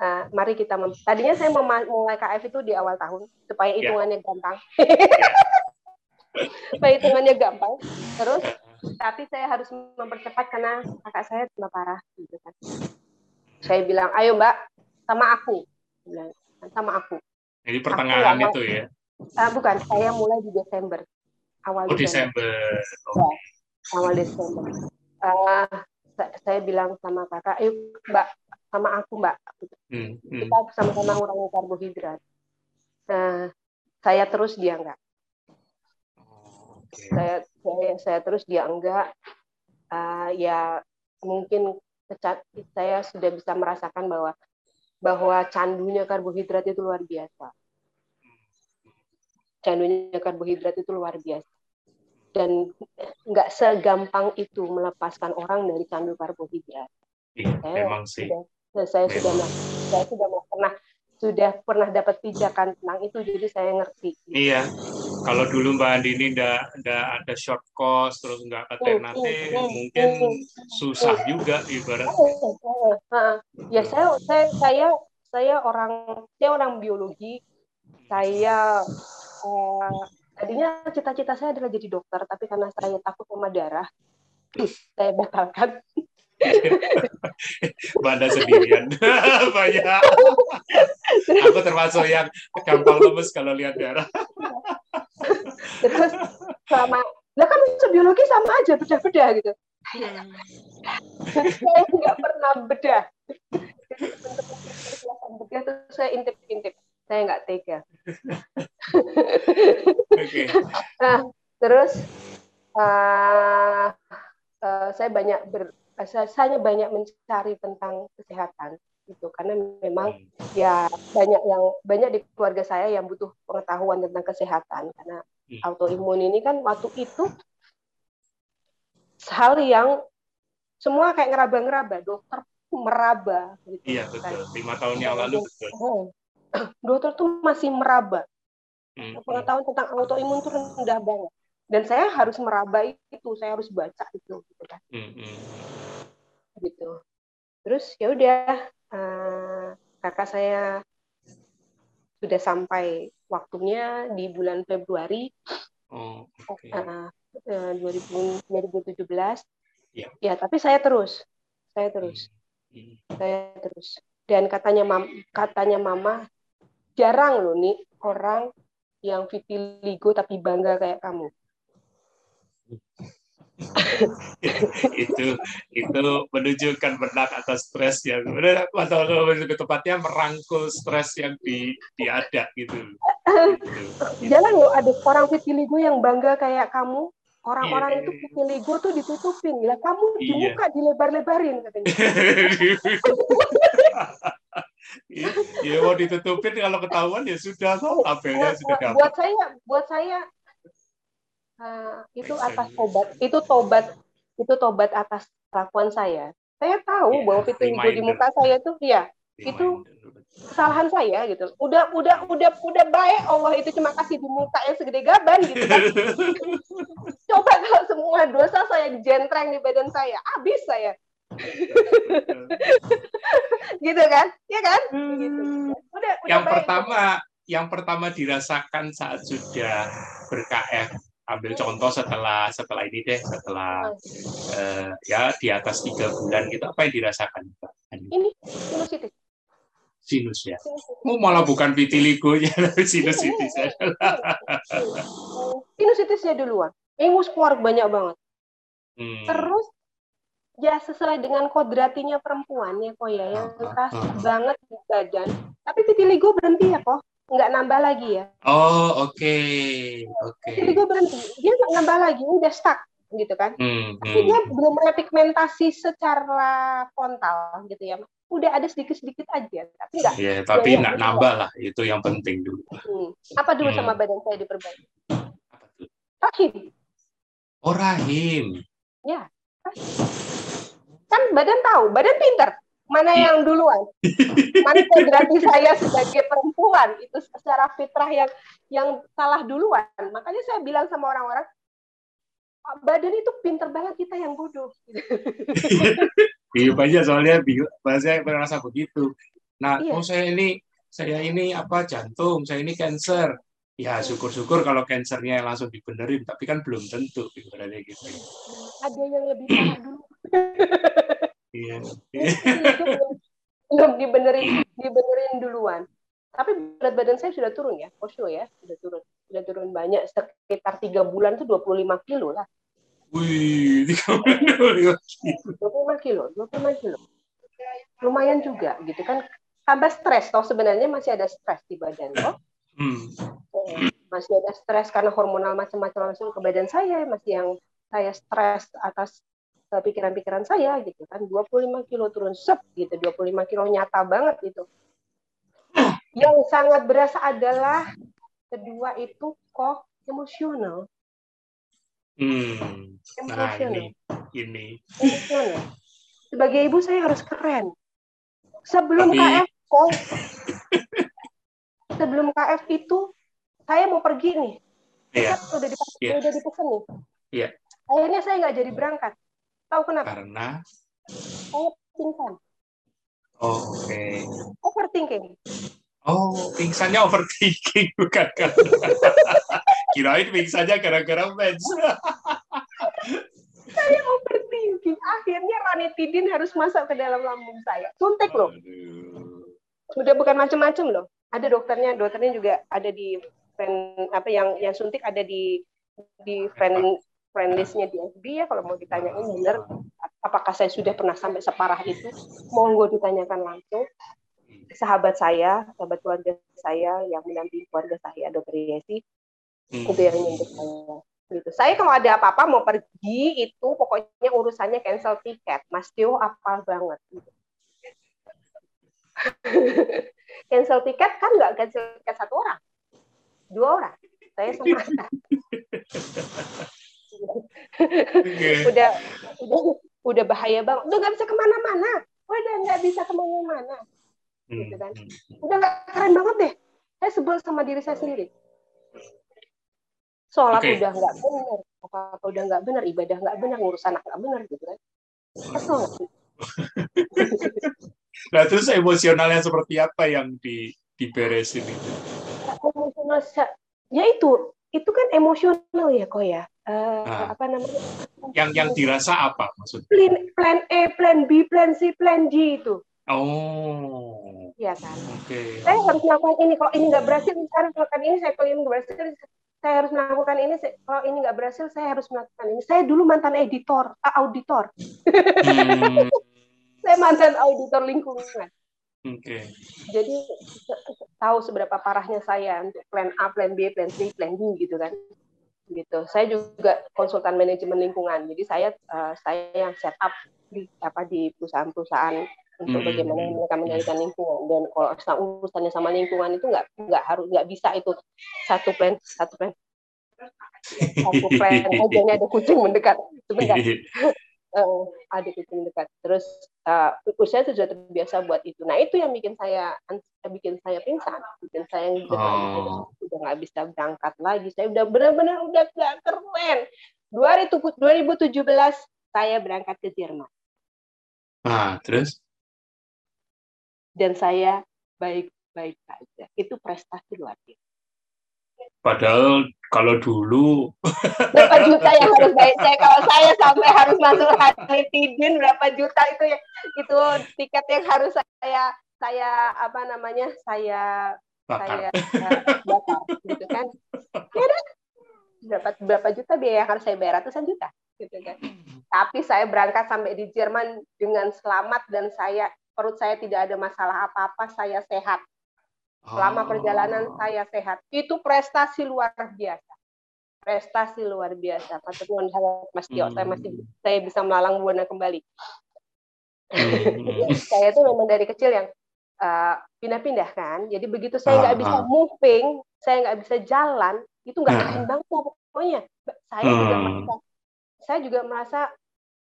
uh, eh, mari kita mem tadinya saya mau mulai KF itu di awal tahun supaya ya. hitungannya yeah. gampang. supaya hitungannya gampang. Terus tapi saya harus mempercepat karena kakak saya cuma parah gitu kan. Saya bilang, ayo mbak, sama aku. Bilang, sama aku. Jadi pertengahan itu ya? Uh, bukan, saya mulai di Desember. Awal oh, Desember. Desember. Ya, awal Desember. Uh, saya bilang sama kakak, ayo mbak, sama aku mbak. Hmm, hmm. Kita sama-sama ngurangi karbohidrat. Uh, saya terus dia enggak. Okay. Saya saya, saya terus dia enggak. Uh, ya mungkin saya sudah bisa merasakan bahwa bahwa candunya karbohidrat itu luar biasa. Candunya karbohidrat itu luar biasa. Dan nggak segampang itu melepaskan orang dari candu karbohidrat. Iya, saya, memang sih. Sudah, saya memang. sudah saya sudah pernah sudah pernah dapat pijakan tentang itu, jadi saya ngerti. Iya, kalau dulu Mbak Andi ini nggak nggak ada short course terus nggak alternatif, hmm, hmm, mungkin susah juga ibarat. Ya saya saya saya saya orang saya orang biologi, saya uh, tadinya cita-cita saya adalah jadi dokter, tapi karena saya takut sama darah, saya batalkan. Banda sendirian. Banyak. Aku termasuk yang gampang lemes kalau lihat darah. Terus sama, lah kan biologi sama aja bedah-bedah gitu. saya nggak pernah bedah. bedah terus saya intip-intip. Saya nggak tega. okay. Nah, terus uh, uh, saya banyak ber, saya banyak mencari tentang kesehatan itu karena memang hmm. ya banyak yang banyak di keluarga saya yang butuh pengetahuan tentang kesehatan karena. Autoimun ini kan waktu itu hal yang semua kayak ngeraba-ngeraba dokter meraba gitu. Iya betul. Lima tahun yang lalu betul. Oh, dokter tuh masih meraba. Hmm. pengetahuan tentang autoimun tuh rendah banget. Dan saya harus meraba itu saya harus baca itu gitu kan. Hmm gitu. Terus ya udah uh, kakak saya sudah sampai waktunya di bulan Februari. Oh, okay. uh, uh, 2000, 2017 yeah. ya tapi saya terus. Saya terus. Hmm. saya terus. Dan katanya mam katanya mama jarang loh nih orang yang vitiligo tapi bangga kayak kamu itu itu menunjukkan menang atas stres yang atau lebih tepatnya merangkul stres yang di diada gitu. gitu. Jangan lo ada orang vitiligo yang bangga kayak kamu. Orang-orang iya, itu iya. vitiligo tuh ditutupin. Lah kamu di iya. muka dilebar-lebarin katanya. Iya mau ditutupin kalau ketahuan ya sudah kok apelnya sudah dapat. Buat saya buat saya Uh, itu atas tobat, itu tobat, itu tobat atas kelakuan saya. Saya tahu yeah, bahwa vitiligo di muka saya itu, ya, itu kesalahan saya gitu. Udah, udah, udah, udah baik Allah itu cuma kasih di muka yang segede gaban gitu kan. Coba kalau semua dosa saya dijentreng di badan saya, habis saya. gitu kan? Ya kan? Gitu. Udah, udah yang baik, pertama, yang pertama dirasakan saat sudah ber-KF ambil contoh setelah setelah ini deh setelah uh, ya di atas tiga bulan gitu apa yang dirasakan? Ini sinusitis. Sinus ya. Oh, malah bukan vitiligonya tapi sinusitis. Ya. Sinusitisnya duluan. Ingus keluar banyak banget. Hmm. Terus ya sesuai dengan kodratinya perempuan ya kok ya yang keras banget di badan. Tapi vitiligo berhenti ya kok nggak nambah lagi ya. Oh oke okay. oke. Okay. Jadi gue berhenti, dia nggak nambah lagi, udah stuck gitu kan. Hmm, Tapi hmm. dia belum repigmentasi secara frontal gitu ya. Udah ada sedikit-sedikit aja, tapi nggak. Iya, yeah, tapi nggak nambah lah, itu yang penting dulu. Hmm. Apa dulu hmm. sama badan saya diperbaiki? Rahim. Oh rahim. Ya. Kan badan tahu, badan pinter mana iya. yang duluan? Mana kodrati saya sebagai perempuan itu secara fitrah yang yang salah duluan? Makanya saya bilang sama orang-orang badan itu pinter banget kita yang bodoh. Iya banyak soalnya saya merasa begitu. Nah iya. oh saya ini saya ini apa jantung saya ini cancer. Ya syukur-syukur kalau kansernya langsung dibenerin tapi kan belum tentu gitu. Ada yang lebih parah dulu iya. Belum dibenerin dibenerin duluan. Tapi berat badan saya sudah turun ya for sure ya sudah turun. Sudah turun banyak sekitar tiga bulan itu 25 kilo lah. Wih, 25 kilo. 25 kilo lumayan juga gitu kan. Tambah stres toh sebenarnya masih ada stres di badan loh hmm. masih ada stres karena hormonal macam-macam langsung ke badan saya masih yang saya stres atas eh, pikiran-pikiran saya gitu kan. 25 kilo turun sep gitu. 25 kilo nyata banget gitu. Yang sangat berasa adalah kedua itu kok emosional. Hmm. nah ini ini. Emosional. Sebagai ibu saya harus keren. Sebelum Tapi... KF kok. Sebelum KF itu saya mau pergi nih. Iya. udah dipesan yeah. udah dipesan nih. Iya. akhirnya saya nggak jadi berangkat tahu kenapa? Karena saya pingsan. Oh, oke. Okay. overthinking. Oh pingsannya overthinking bukan kan kirain pingsannya gara-gara mens saya overthinking. Akhirnya ranitidin harus masuk ke dalam lambung saya. Suntik loh. Udah bukan macam-macam loh. Ada dokternya dokternya juga ada di friend apa yang yang suntik ada di di friend friend listnya di FB ya kalau mau ditanyain benar apakah saya sudah pernah sampai separah itu? Monggo ditanyakan langsung. Sahabat saya sahabat keluarga saya yang mendampingi keluarga saya dokter Yesi hmm. itu yang nyebut saya. Gitu. Saya kalau ada apa-apa mau pergi itu pokoknya urusannya cancel tiket. Mas Tio apa banget gitu. cancel tiket kan nggak cancel tiket satu orang, dua orang. Saya sama udah udah udah bahaya banget. Udah nggak bisa ke mana-mana. Udah nggak bisa ke mana-mana. Gitu kan. Hmm. Udah nggak keren banget deh. Saya sebel sama diri saya sendiri. Sholat okay. udah nggak benar, apa-apa udah nggak benar, ibadah nggak benar, ngurus anak nggak benar gitu kan. Kesel? Nah, terus emosionalnya seperti apa yang di diberesin itu? Emosional, ya itu, itu kan emosional ya kok ya. Uh, nah, apa namanya? Yang yang dirasa apa maksudnya? Plan, plan A, plan B, plan C, plan D itu. Oh. Iya kan. Oke. Okay. Saya harus melakukan ini. Kalau ini nggak berhasil, saya harus melakukan ini. Saya kalau ini nggak berhasil, saya harus melakukan ini. Kalau ini nggak berhasil, saya harus melakukan ini. Saya dulu mantan editor, uh, auditor. Hmm. saya mantan auditor lingkungan. Oke. Okay. Jadi tahu seberapa parahnya saya untuk plan A, plan B, plan C, plan D gitu kan. Gitu. Saya juga konsultan manajemen lingkungan. Jadi saya uh, saya yang set up di apa di perusahaan-perusahaan untuk hmm. bagaimana mereka mengendalikan lingkungan dan kalau urusannya sama lingkungan itu nggak nggak harus nggak bisa itu satu plan satu plan satu plan ini ada kucing mendekat sebentar uh, ada kucing dekat. Terus uh, usia sudah terbiasa buat itu. Nah itu yang bikin saya bikin saya pingsan, bikin saya oh. udah nggak bisa berangkat lagi. Saya udah benar-benar udah gak keren. 2017 saya berangkat ke Jerman. Ah terus? Dan saya baik-baik saja. Itu prestasi luar biasa. Padahal kalau dulu berapa juta yang harus bayar? Saya kalau saya sampai harus masuk Hanifidin berapa juta itu ya? Itu tiket yang harus saya saya apa namanya saya bakar. saya bakar gitu kan? Ya berapa berapa juta biaya yang harus saya bayar? Ratusan juta gitu kan? Tapi saya berangkat sampai di Jerman dengan selamat dan saya perut saya tidak ada masalah apa-apa saya sehat Selama perjalanan oh. saya sehat. Itu prestasi luar biasa. Prestasi luar biasa. Patut Mas Tio, hmm. saya masih saya bisa melalang buana kembali. Hmm. saya itu memang dari kecil yang uh, pindah-pindah kan. Jadi begitu saya nggak bisa moving, saya nggak bisa jalan, itu nggak keren banget pokoknya. Saya juga hmm. merasa, saya juga merasa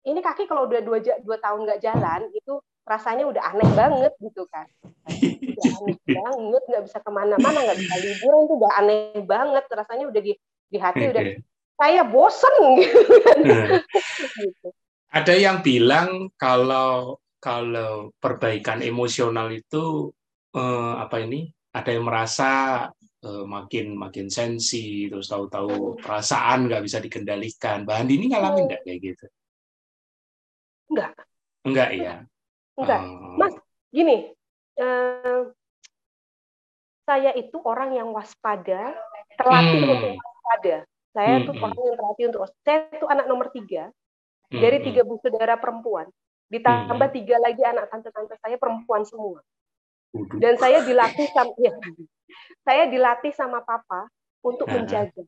ini kaki kalau udah dua, dua tahun nggak jalan itu rasanya udah aneh banget gitu kan udah aneh banget nggak bisa ke mana-mana nggak bisa liburan tuh udah aneh banget rasanya udah di di hati udah saya bosen gitu, kan. gitu. ada yang bilang kalau kalau perbaikan emosional itu eh, apa ini ada yang merasa uh, makin makin sensi terus tahu-tahu perasaan nggak bisa dikendalikan. Mbak Andi ini ngalamin nggak kayak gitu? Enggak. Enggak ya. Enggak. Uh, Mas, gini. Uh, saya itu orang yang waspada, terlatih hmm. untuk waspada. Saya hmm. tuh orang yang terlatih untuk saya itu anak nomor tiga hmm. dari tiga bersaudara perempuan. Ditambah hmm. tiga lagi anak tante-tante saya perempuan semua. Dan saya dilatih sama ya, saya dilatih sama papa untuk menjaga.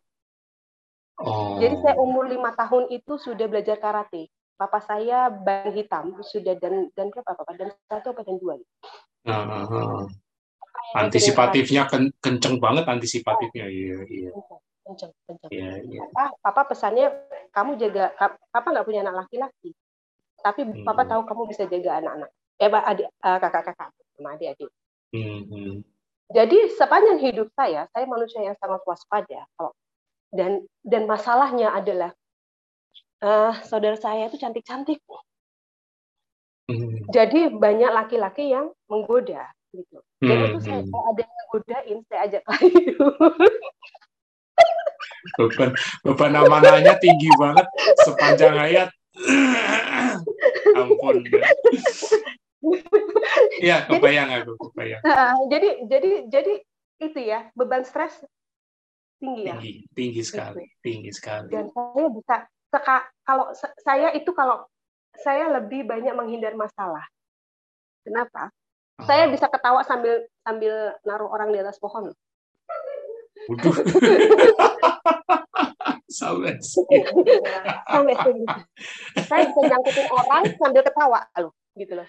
Oh. Jadi saya umur lima tahun itu sudah belajar karate. Papa saya ban hitam sudah dan dan berapa papa dan satu apa dan dua. Uh, antisipatifnya ken, kenceng banget antisipatifnya iya iya kenceng kenceng iya, iya. papa papa pesannya kamu jaga papa nggak punya anak laki-laki tapi hmm. papa tahu kamu bisa jaga anak-anak eh adik uh, kakak-kakak sama adik-adik hmm. jadi sepanjang hidup saya saya manusia yang sangat waspada kalau dan dan masalahnya adalah uh, saudara saya itu cantik-cantik hmm. jadi banyak laki-laki yang menggoda gitu. Dan hmm, itu saya hmm. kalau ada yang godain, saya ajak kayu. beban beban amanahnya tinggi banget sepanjang ayat. Ampun. Iya, kebayang aku, kebayang. jadi jadi jadi itu ya, beban stres tinggi ya. Tinggi, tinggi sekali, gitu. tinggi sekali. Dan saya bisa seka, kalau saya itu kalau saya lebih banyak menghindar masalah. Kenapa? Saya bisa ketawa sambil sambil naruh orang di atas pohon. Sampai sampai. Saya bisa nyangkutin orang sambil ketawa loh, gitu loh.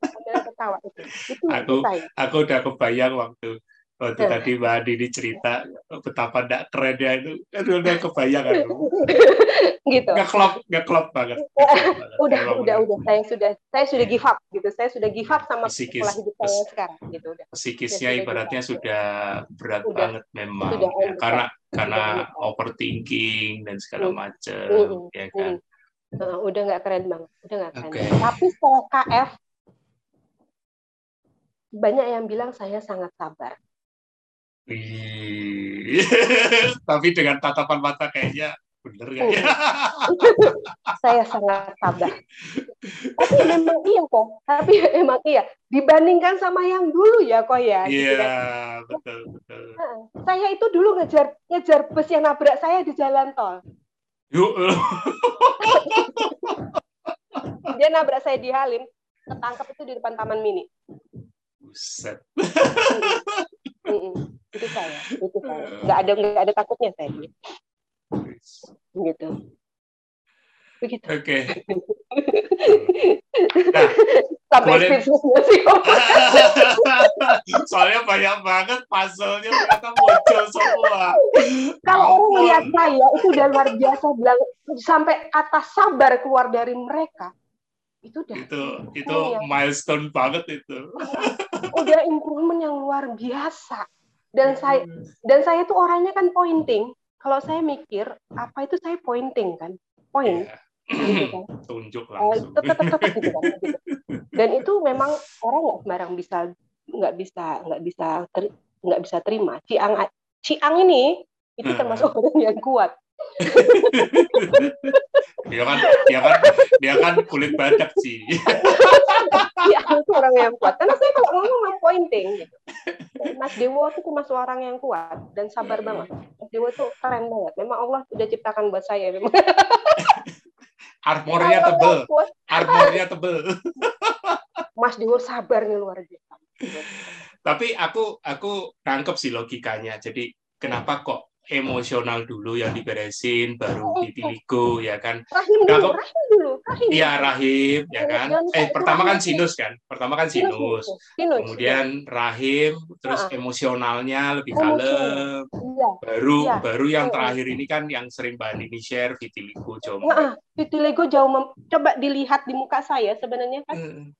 Sambil ketawa itu. itu aku saya. aku udah kebayang waktu waktu tadi Mbak Adi cerita betapa tidak kerennya itu. Aduh udah kebayang aku. Gitu. Nggak klop nggak klop banget. udah Memang udah udah. saya sudah saya sudah give up gitu. Saya sudah give up sama Psikis, pola hidup saya sekarang gitu udah. psikisnya sudah ibaratnya sudah berat udah, banget memang. Sudah, ya, karena karena overthinking dan segala macam mm, ya kan? Uh, udah nggak keren banget udah nggak keren okay. tapi setelah KF banyak yang bilang saya sangat sabar Tapi dengan tatapan mata kayaknya bener ya. Saya sangat sabar. Tapi memang iya kok. Tapi memang iya. Dibandingkan sama yang dulu ya kok ya. Gitu iya, gitu kan. betul betul. Saya itu dulu ngejar ngejar bus yang nabrak saya di jalan tol. Yuk. Dia nabrak saya di Halim, ketangkep itu di depan Taman Mini. Buset itu saya itu saya. Nggak ada nggak ada takutnya saya. Gitu. Begitu. Oke. Okay. nah, sampai boleh... soalnya banyak banget puzzle-nya ternyata muncul semua. Kalau orang melihat saya itu udah luar biasa bilang sampai atas sabar keluar dari mereka itu udah itu itu milestone banget itu. Udah improvement yang luar biasa. Dan saya dan saya tuh orangnya kan pointing. Kalau saya mikir apa itu saya pointing kan? Point. Yeah. gitu kan. Tunjuk langsung. uh, tetap tetap gitu kan gitu. dan itu memang orang nggak sembarang bisa nggak bisa nggak bisa nggak bisa terima. Ciang ciang ini itu termasuk orang yang kuat dia kan dia kan dia kan kulit badak sih. Iya, itu orang yang kuat. Karena saya kalau ngomong mau pointing gitu. Mas Dewo itu termasuk orang yang kuat dan sabar banget. Mas Dewo itu keren banget. Memang Allah sudah ciptakan buat saya memang. Armornya tebel. armornya tebel. Mas Dewo sabarnya luar biasa. Tapi aku aku tangkep sih logikanya. Jadi kenapa kok emosional dulu yang diberesin baru ditiligo ya kan? Rahim dulu, rahim dulu rahim iya rahim ya kan? Eh pertama kan sinus kan? Pertama kan sinus, kemudian rahim terus emosionalnya lebih kalem. Iya. baru iya. baru yang terakhir ini kan yang sering bahan ini share vitiligo jauh nah, vitiligo jauh coba dilihat di muka saya sebenarnya kan hmm.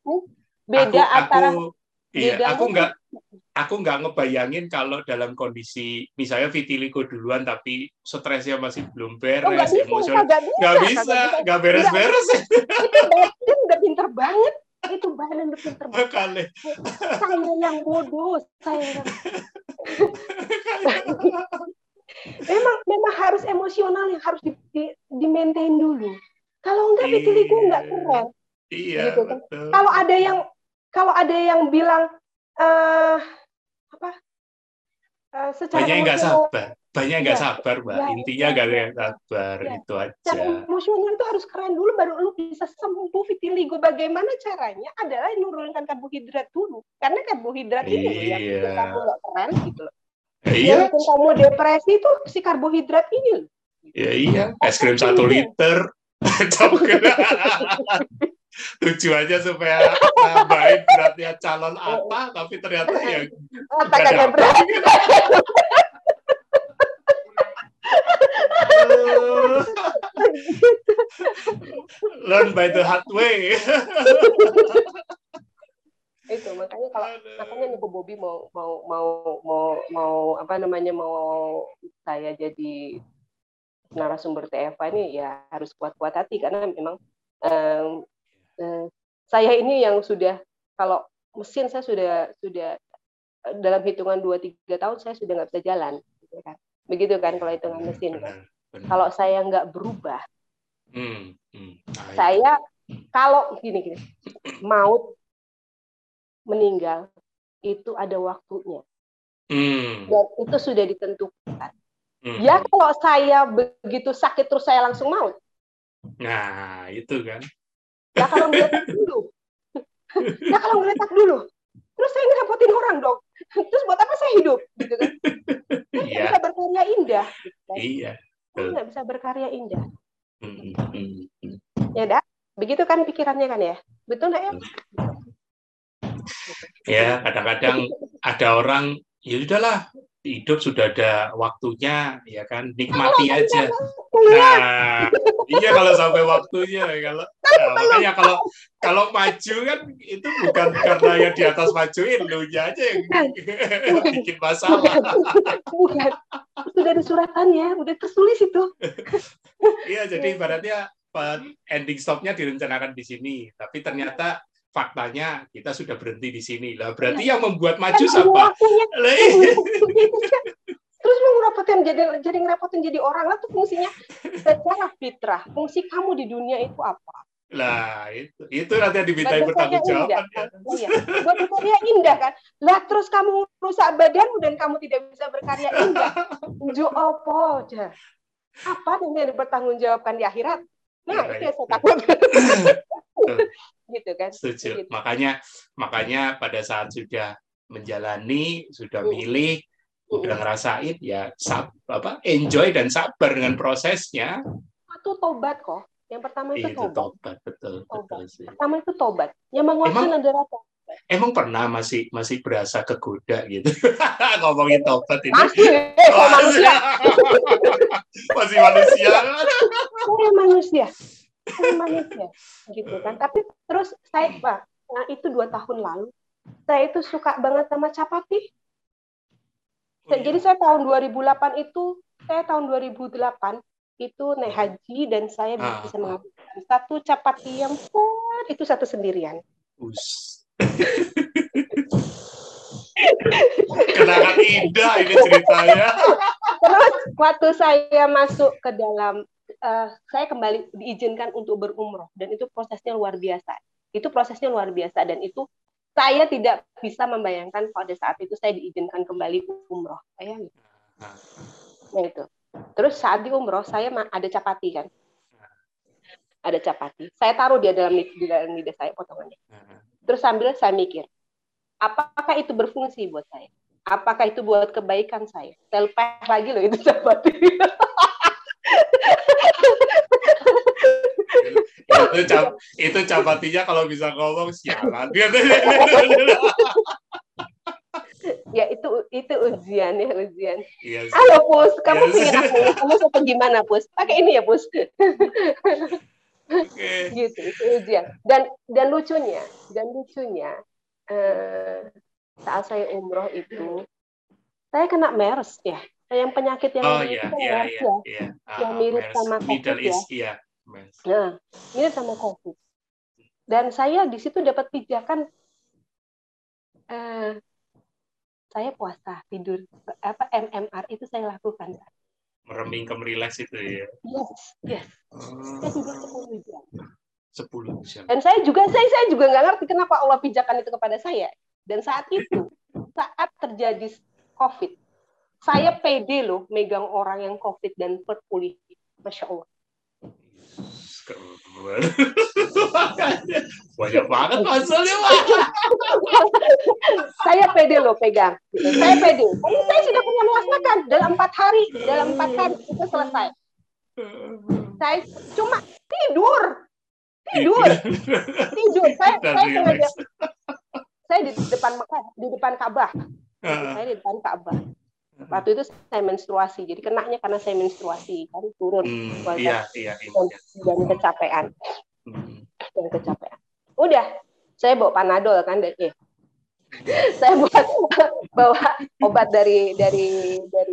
beda aku, antara aku, Iya, aku nggak aku nggak ngebayangin kalau dalam kondisi misalnya vitiligo duluan tapi stresnya masih belum beres, oh, emosional nggak bisa, nggak beres-beres. Itu dia udah pinter banget. itu bahan untuk pinter Makanya. saya yang bodoh saya yang memang memang harus emosional yang harus di, di, di maintain dulu kalau enggak vitiligo enggak keren Iya, gitu kan. kalau ada yang kalau ada yang bilang eh apa eh, secara banyak yang nggak sabar. Banyak yang nggak Iya. sabar mbak. Iya, intinya iya, nggak iya. yang sabar Iya. itu aja. Secara emosional itu harus keren dulu baru lu bisa sembuh. Vitiligo bagaimana caranya? Adalah menurunkan karbohidrat dulu. Karena karbohidrat ini loh yang bikin Iya. kamu nggak keren gitu loh. Ya, yang iya. bikin kamu depresi itu si karbohidrat ini loh. Ya iya. Es krim satu liter. tujuannya supaya nambahin beratnya calon apa tapi ternyata ya Nggak kagak dapet. berat learn by the hard way itu makanya kalau makanya nih Bu Bobi mau mau mau mau mau apa namanya mau saya jadi narasumber TFA ini ya harus kuat-kuat hati karena memang em, eh, saya ini yang sudah kalau mesin saya sudah sudah eh, dalam hitungan 2 3 tahun saya sudah nggak bisa jalan gitu kan. Begitu kan kalau hitungan mesin kan. Benar, benar. Kalau saya nggak berubah, Hmm, hmm. Nah, saya kalau gini gini maut meninggal itu ada waktunya Hmm, dan itu sudah ditentukan. hmm. Ya kalau saya begitu sakit terus saya langsung maut. nah itu kan Ya kalau ngeletak dulu. Ya kalau ngeletak dulu. Terus saya ngerepotin orang dong. Terus buat apa saya hidup? Gitu kan. Saya iya bisa berkarya indah. Gitu kan. iya Saya nggak bisa berkarya indah. Hmm. Ya dah. Begitu kan pikirannya kan ya. Betul nggak ya? ya kadang-kadang ada orang ya udahlah hidup sudah ada waktunya ya kan? Nikmati aja. nah iya kalau sampai waktunya kalau nah, makanya kalau kalau maju kan itu bukan karena yang di atas majuin lu aja yang bikin masalah. Bukan. Sudah ada suratannya, udah tertulis itu. iya jadi ibaratnya eh, ending stopnya direncanakan di sini. Tapi ternyata faktanya kita sudah berhenti di sini lah berarti yang membuat maju siapa iya. Terus mau ngerepotin jadi jadi ngerepotin jadi orang lah tuh fungsinya secara fitrah. Fungsi kamu di dunia itu apa? Lah itu itu nanti yang dimintai indah jawaban ya. kan? Iya. Buat berkarya indah kan? Lah terus kamu rusak badanmu dan kamu tidak bisa berkarya indah. Jo apa aja? Apa yang dipertanggung jawabkan di akhirat? Nah, Iya, itu yang saya iya. takut. gitu kan? Setuju. Gitu. Makanya makanya pada saat sudah menjalani, sudah milih, udah ngerasain ya sab, apa enjoy dan sabar dengan prosesnya. Itu tobat kok. Yang pertama itu Itu tobat. tobat betul Tobat. betul sih. Pertama itu tobat. Yang adalah tobat. Emang pernah masih masih berasa kegoda gitu ngomongin tobat ini. Masih, eh, manusia. masih manusia. saya manusia saya manusia gitu kan tapi terus saya Pak, nah itu dua tahun lalu saya itu suka banget sama capati Oh, iya. jadi saya tahun 2008 itu saya tahun 2008 itu naik haji dan saya Ah. bisa menghabiskan satu capati yang besar itu satu sendirian Us. Kenangan indah ini ceritanya. terus waktu saya masuk ke dalam eh, saya kembali diizinkan untuk berumroh dan itu prosesnya luar biasa. Itu prosesnya luar biasa dan itu saya tidak bisa membayangkan pada saat itu saya diizinkan kembali umroh. Saya nah. Itu. Terus saat di umroh saya ada capati kan? Ada capati saya taruh dia dalam di dalam lidah saya potongannya. Terus sambil saya mikir apakah itu berfungsi buat saya? Apakah itu buat kebaikan saya? Lepas lagi loh itu capati itu cap itu capatinya kalau bisa ngomong sialan. ya itu itu ujian ya ujian Iya sih. halo pus kamu Yes. pengen aku kamu apa gimana pus pakai ini ya pus Oke. gitu itu ujian dan dan lucunya dan lucunya eh, saat saya umroh itu saya kena MERS ya yang penyakit yang Oh mirip MERS iya ya iya. Yang Ah, mirip sama COVID ya. East iya. Nah mirip sama COVID. Dan saya di situ dapat pijakan eh, saya puasa tidur. Apa MMR itu saya lakukan mereming ke merileks itu ya. Yes yes. Saya tidur sepuluh jam. Sepuluh jam. Dan saya juga saya saya juga nggak ngerti kenapa Allah pijakan itu kepada saya. Dan saat itu saat terjadi COVID saya pede loh megang orang yang COVID dan berpulih masya Allah. Banyak banget hasilnya saya pede loh pegang. Saya pede. Ini saya sudah punya melaksanakan dalam empat hari. Dalam empat hari itu selesai. Saya cuma tidur. Tidur. Tidur. Saya saya sengaja. Saya di depan Mekah di depan Ka'bah. Saya di depan Ka'bah waktu itu saya menstruasi jadi kenanya karena saya menstruasi kan turun hmm, iya, iya, iya, dan, dan kecapean hmm. dan kecapean udah saya bawa panadol kan dari eh, saya buat bawa obat dari dari dari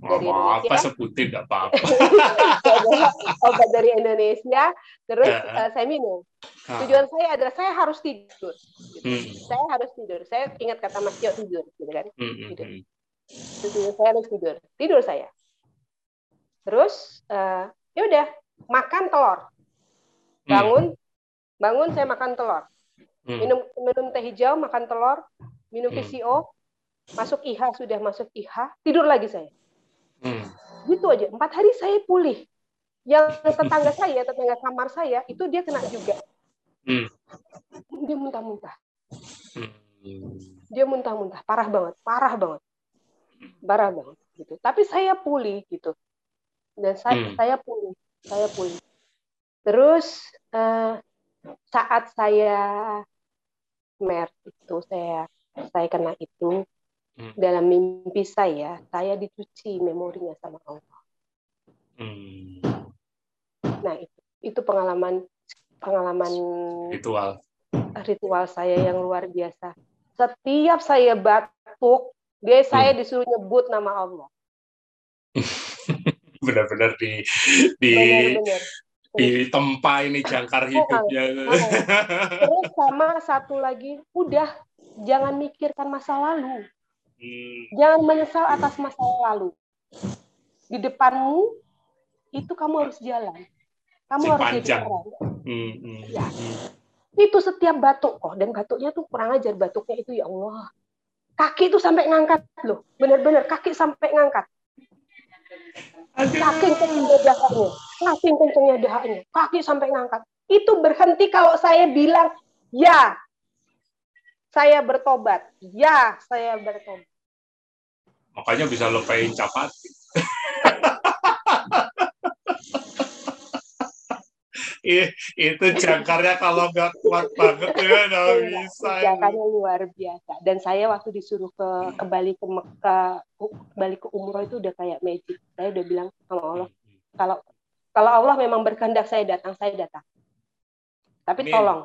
dari Indonesia. Apa sebutin nggak apa-apa. obat dari Indonesia, terus uh, saya minum. Tujuan saya adalah saya harus tidur. Gitu. Hmm. Saya harus tidur. Saya ingat kata Mas Tio tidur, gitu kan? Hmm. tidur. Tidur saya harus tidur. Tidur saya. Terus uh, ya udah makan telur. Bangun, hmm. bangun saya makan telur. Hmm. Minum minum teh hijau, makan telur, minum hmm. VCO, masuk IHA sudah masuk IHA, tidur lagi saya. Hmm. Gitu aja. Empat hari saya pulih. Yang tetangga saya, tetangga kamar saya, itu dia kena juga. Hmm. Dia muntah-muntah. Hmm. Dia muntah-muntah, parah banget, parah banget banget gitu tapi saya pulih gitu dan saya hmm. saya pulih saya pulih terus uh, saat saya mer itu saya saya kena itu hmm. dalam mimpi saya saya dicuci memorinya sama Allah hmm. nah itu itu pengalaman pengalaman ritual ritual saya yang luar biasa setiap saya batuk dia hmm. saya disuruh nyebut nama Allah. Benar-benar di di Benar-benar. di tempat ini jangkar hidupnya. Terus sama satu lagi, udah jangan mikirkan masa lalu. Hmm. Jangan menyesal atas masa lalu. Di depanmu itu kamu harus jalan. Kamu si harus panjang. jadi orang. Hmm, hmm, ya. Hmm. Itu setiap batuk kok dan batuknya tuh kurang ajar batuknya itu ya Allah Kaki itu sampai ngangkat loh, benar-benar kaki sampai ngangkat. Kaki kencengnya dahaknya, kaki kencengnya dahaknya, kaki sampai ngangkat. Itu berhenti kalau saya bilang, ya, saya bertobat. Ya, saya bertobat. Makanya bisa lupain capat. itu jangkarnya kalau nggak kuat banget ya nggak bisa. Jangkarnya luar biasa. Dan saya waktu disuruh ke kembali ke Mekah, kembali ke umroh itu udah kayak magic. Saya udah bilang sama Allah, kalau kalau Allah memang berkehendak saya datang, saya datang. Tapi Amin. tolong,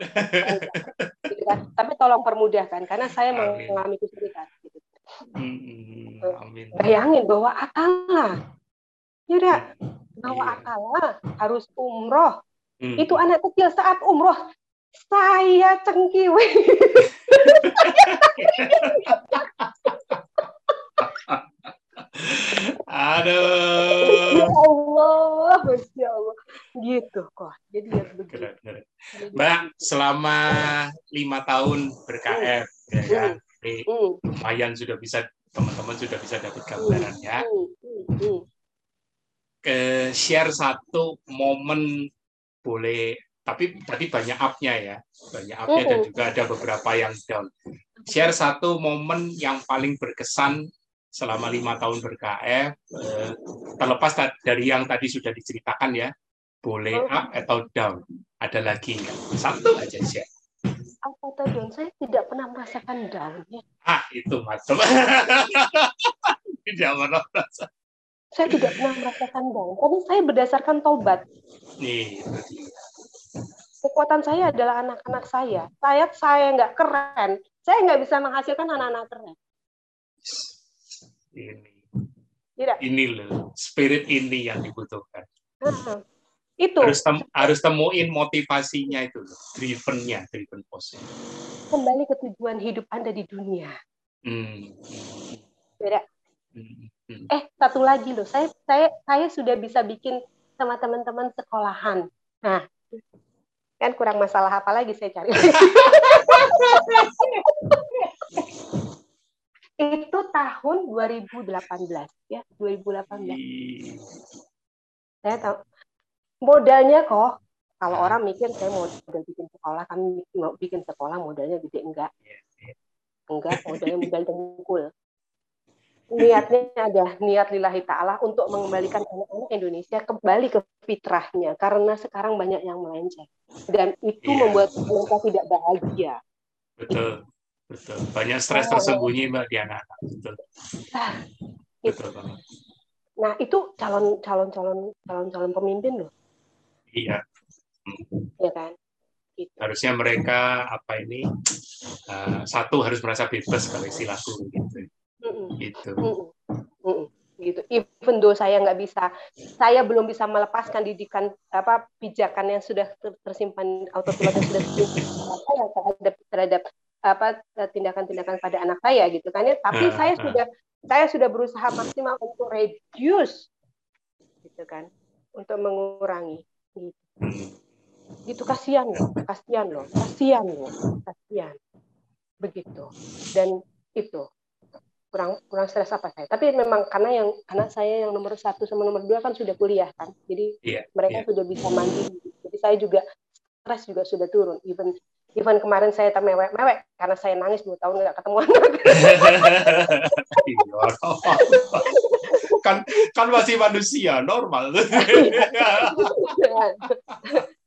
tapi tolong permudahkan karena saya Amin. mengalami kesulitan. Gitu. Hmm, Amin. Bayangin bahwa akala, ya bahwa iya. akala harus umroh Hmm. Itu anak kecil saat umroh saya cengkiwe. Aduh. Ya Allah, Masya Allah. Gitu kok. Jadi ya begitu. Mbak, selama lima tahun berKF, hmm. ya kan? Hmm. hmm. lumayan sudah bisa, teman-teman sudah bisa dapat. Hmm. Hmm. Hmm. Ke share satu momen boleh tapi tadi banyak up-nya ya. Banyak up-nya dan juga ada beberapa yang down. Share satu momen yang paling berkesan selama lima tahun berKF eh, terlepas dari yang tadi sudah diceritakan ya. Boleh up atau down? Ada lagi nggak? Satu aja share. Apa atau down? Saya tidak pernah merasakan down ah itu macam tidak pernah merasakan saya tidak pernah merasakan down karena saya berdasarkan tobat. Nih, Kekuatan saya adalah anak-anak saya. Saya saya nggak keren, saya nggak bisa menghasilkan anak-anak keren. Ini. Tidak. Ini loh, spirit ini yang dibutuhkan. itu harus tem harus temuin motivasinya itu drivennya driven pose kembali ke tujuan hidup anda di dunia hmm. beda eh satu lagi loh. Saya saya saya sudah bisa bikin sama teman-teman sekolahan. Nah kan kurang masalah apa lagi saya cari. Itu tahun 2018 ya 2018 saya tahu. Modalnya kok kalau hmm. orang mikir saya mau bikin sekolah kami mau bikin sekolah modalnya gede enggak. Iya, iya. enggak modalnya modal dengkul niatnya ada niat lillahi ta'ala untuk mengembalikan anak-anak Indonesia kembali ke fitrahnya karena sekarang banyak yang melenceng dan itu yeah. membuat mereka tidak bahagia betul betul banyak stres oh, tersembunyi mbak di anak-anak betul nah, betul banget nah itu calon calon calon calon calon pemimpin loh Iya. Iya kan? Gitu. Harusnya mereka apa ini uh, satu harus merasa bebas kalau istilahku gitu. Mm-mm. Gitu. Mm-mm. gitu. Even though saya nggak bisa, saya belum bisa melepaskan didikan apa pijakan yang sudah tersimpan autopilot yang sudah tersimpan terhadap terhadap apa tindakan-tindakan pada anak saya gitu kan ya. Tapi uh, saya uh. sudah saya sudah berusaha maksimal untuk reduce gitu kan, untuk mengurangi gitu, gitu kasihan loh kasihan loh kasihan loh kasihan begitu dan itu kurang kurang stres apa saya. Tapi memang karena yang karena saya yang nomor satu sama nomor dua kan sudah kuliah kan. Jadi yeah, mereka yeah. sudah bisa mandi. Jadi saya juga stres juga sudah turun. Even even kemarin saya tak mewek karena saya nangis dua tahun nggak ketemu anak. Iya, kan kan masih manusia normal.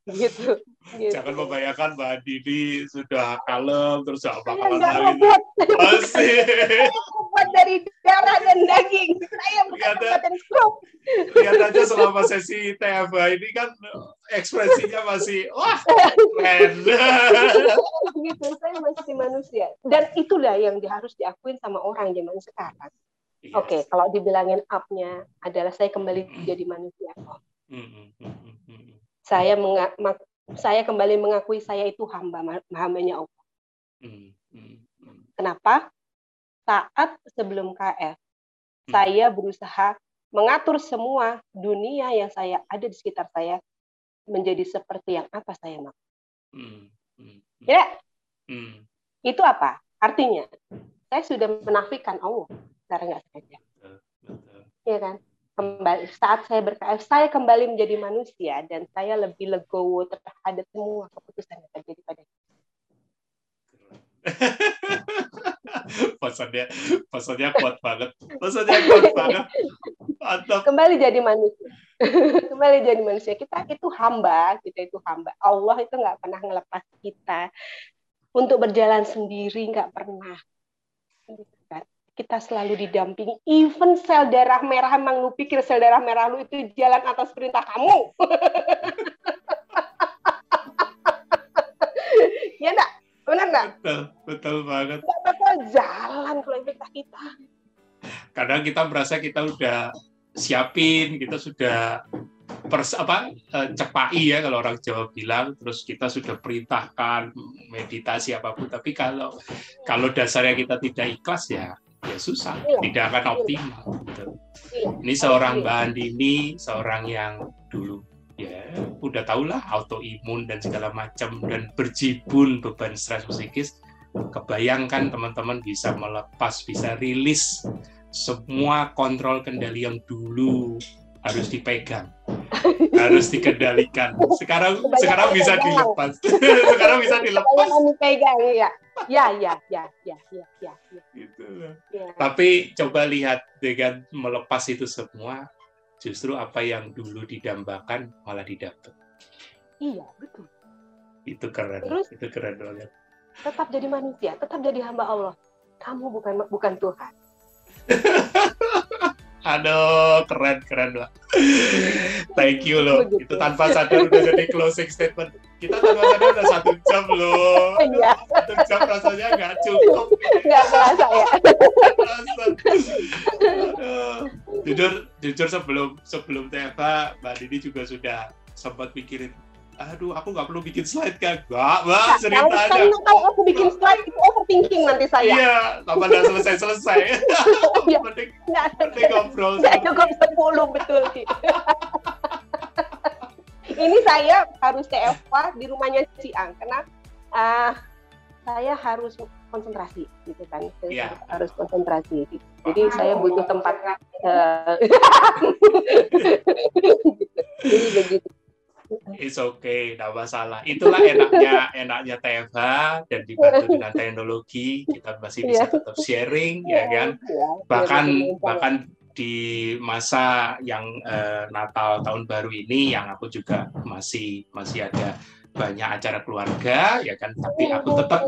Gitu, gitu. Jangan membayangkan Mbak Didi sudah kalem terus gak bakalan lagi. Masih. Buat dari darah dan daging. Lihat, aja selama sesi TFA ini kan ekspresinya masih wah keren. gitu, saya masih manusia. Dan itulah yang harus diakuin sama orang zaman sekarang Yes. Oke, okay, kalau dibilangin up-nya adalah saya kembali jadi manusia. Saya menga saya kembali mengakui saya itu hamba hambanya Allah. Kenapa? Saat sebelum KF, saya berusaha mengatur semua dunia yang saya ada di sekitar saya menjadi seperti yang apa saya mau. Ya, itu apa? Artinya, saya sudah menafikan Allah secara nggak sengaja. Iya kan? Kembali saat saya berkaf, saya kembali menjadi manusia dan saya lebih legowo terhadap semua keputusan yang terjadi pada pesannya pesannya kuat banget pesannya kuat banget Mantap. kembali jadi manusia kembali jadi manusia kita itu hamba kita itu hamba Allah itu nggak pernah ngelepas kita untuk berjalan sendiri nggak pernah kita selalu didampingi. Even sel darah merah emang lu pikir sel darah merah lu itu jalan atas perintah kamu. ya enggak? Enggak? Betul, betul banget. Enggak bakal jalan kalau kita. Kadang kita merasa kita udah siapin, kita sudah pers apa eh, cepai ya kalau orang Jawa bilang terus kita sudah perintahkan meditasi apa pun tapi kalau kalau dasarnya kita tidak ikhlas ya ya susah, iya. tidak akan optimal. Gitu. Iya. Ini seorang Mbak Andini, seorang yang dulu ya udah tau lah autoimun dan segala macam dan berjibun beban stres psikis kebayangkan teman-teman bisa melepas bisa rilis semua kontrol kendali yang dulu harus dipegang harus dikendalikan sekarang sekarang bisa dilepas sekarang bisa dilepas dipegang ya ya ya ya ya ya ya, ya. Gitu. ya. tapi coba lihat dengan melepas itu semua justru apa yang dulu didambakan malah didapat iya betul itu keren Terus, itu keren banget tetap jadi manusia tetap jadi hamba Allah kamu bukan bukan Tuhan Aduh, keren keren lah. Thank you loh. Begitu. Itu tanpa sadar udah jadi closing statement. Kita tanpa sadar udah satu jam loh. Iya. Satu jam rasanya nggak cukup. Nggak kerasa ya. Jujur, jujur sebelum sebelum TFA, Mbak Didi juga sudah sempat pikirin aduh aku nggak perlu bikin slide kan nggak mbak cerita kalau, aja kalau aku bikin slide itu overthinking nanti saya iya kapan udah selesai selesai Iya. penting nggak penting ngobrol nggak cukup sepuluh betul sih ini saya harus TFA di rumahnya si Ang karena ah, saya harus konsentrasi gitu kan saya Iya. harus konsentrasi gitu. jadi saya butuh tempat eh, jadi begitu It's okay, tidak masalah. Itulah enaknya enaknya TFH dan dibantu dengan teknologi kita masih bisa Iya. tetap sharing, ya kan? Ya, Bahkan bahkan di masa yang eh, Natal tahun baru ini, yang aku juga masih masih ada banyak acara keluarga, ya kan? Tapi aku tetap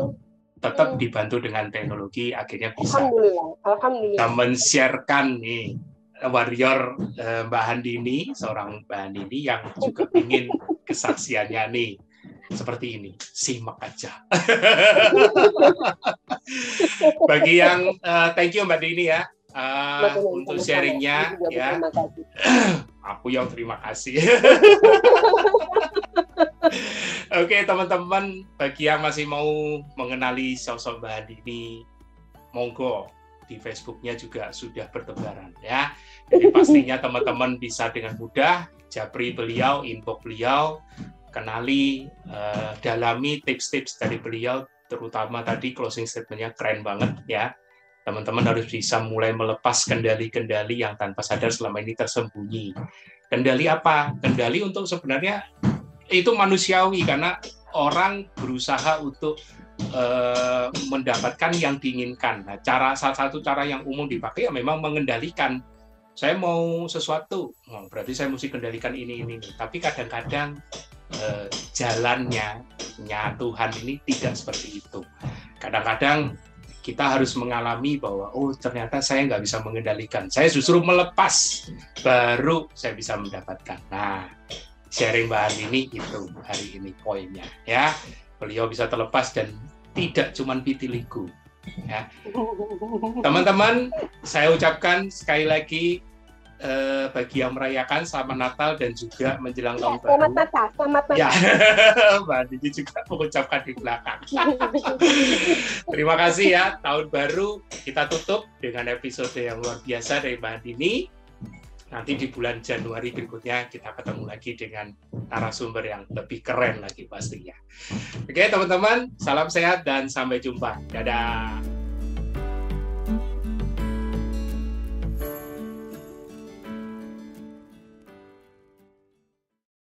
tetap dibantu dengan teknologi, akhirnya bisa alhamdulillah alhamdulillah kita men-sharekan nih warrior eh, Mbak Handini, seorang Mbak Handini yang juga ingin kesaksiannya nih seperti ini. Simak aja. Bagi yang eh, thank you Mbak Dini ya Betul, untuk sharingnya ya. Aku yang terima kasih. Oke teman-teman, bagi yang masih mau mengenali sosok Mbak Handini, monggo di Facebooknya juga sudah bertebaran ya. Jadi pastinya teman-teman bisa dengan mudah japri beliau, inbox beliau, kenali, eh, dalami tips-tips dari beliau, terutama tadi closing statementnya keren banget ya. Teman-teman harus bisa mulai melepas kendali-kendali yang tanpa sadar selama ini tersembunyi. Kendali apa? Kendali untuk sebenarnya itu manusiawi karena orang berusaha untuk eh, mendapatkan yang diinginkan. Nah, cara salah satu cara yang umum dipakai ya memang mengendalikan. Saya mau sesuatu, oh, berarti saya mesti kendalikan ini ini. ini. Tapi kadang-kadang eh, jalannya nya Tuhan ini tidak seperti itu. Kadang-kadang kita harus mengalami bahwa oh ternyata saya nggak bisa mengendalikan. Saya justru melepas, baru saya bisa mendapatkan. Nah, sharing bahan ini itu hari ini poinnya ya. Beliau bisa terlepas dan tidak cuma pitiliku. Teman-teman, saya ucapkan sekali lagi eh, bagi yang merayakan selamat Natal dan juga menjelang tahun baru. Selamat Natal, selamat Natal. Ya, Mbak Dini juga mengucapkan di belakang. Terima kasih ya, tahun baru kita tutup dengan episode yang luar biasa dari Mbak Dini. Nanti di bulan Januari berikutnya kita ketemu lagi dengan narasumber yang lebih keren lagi pastinya. Oke teman-teman, salam sehat dan sampai jumpa. Dadah.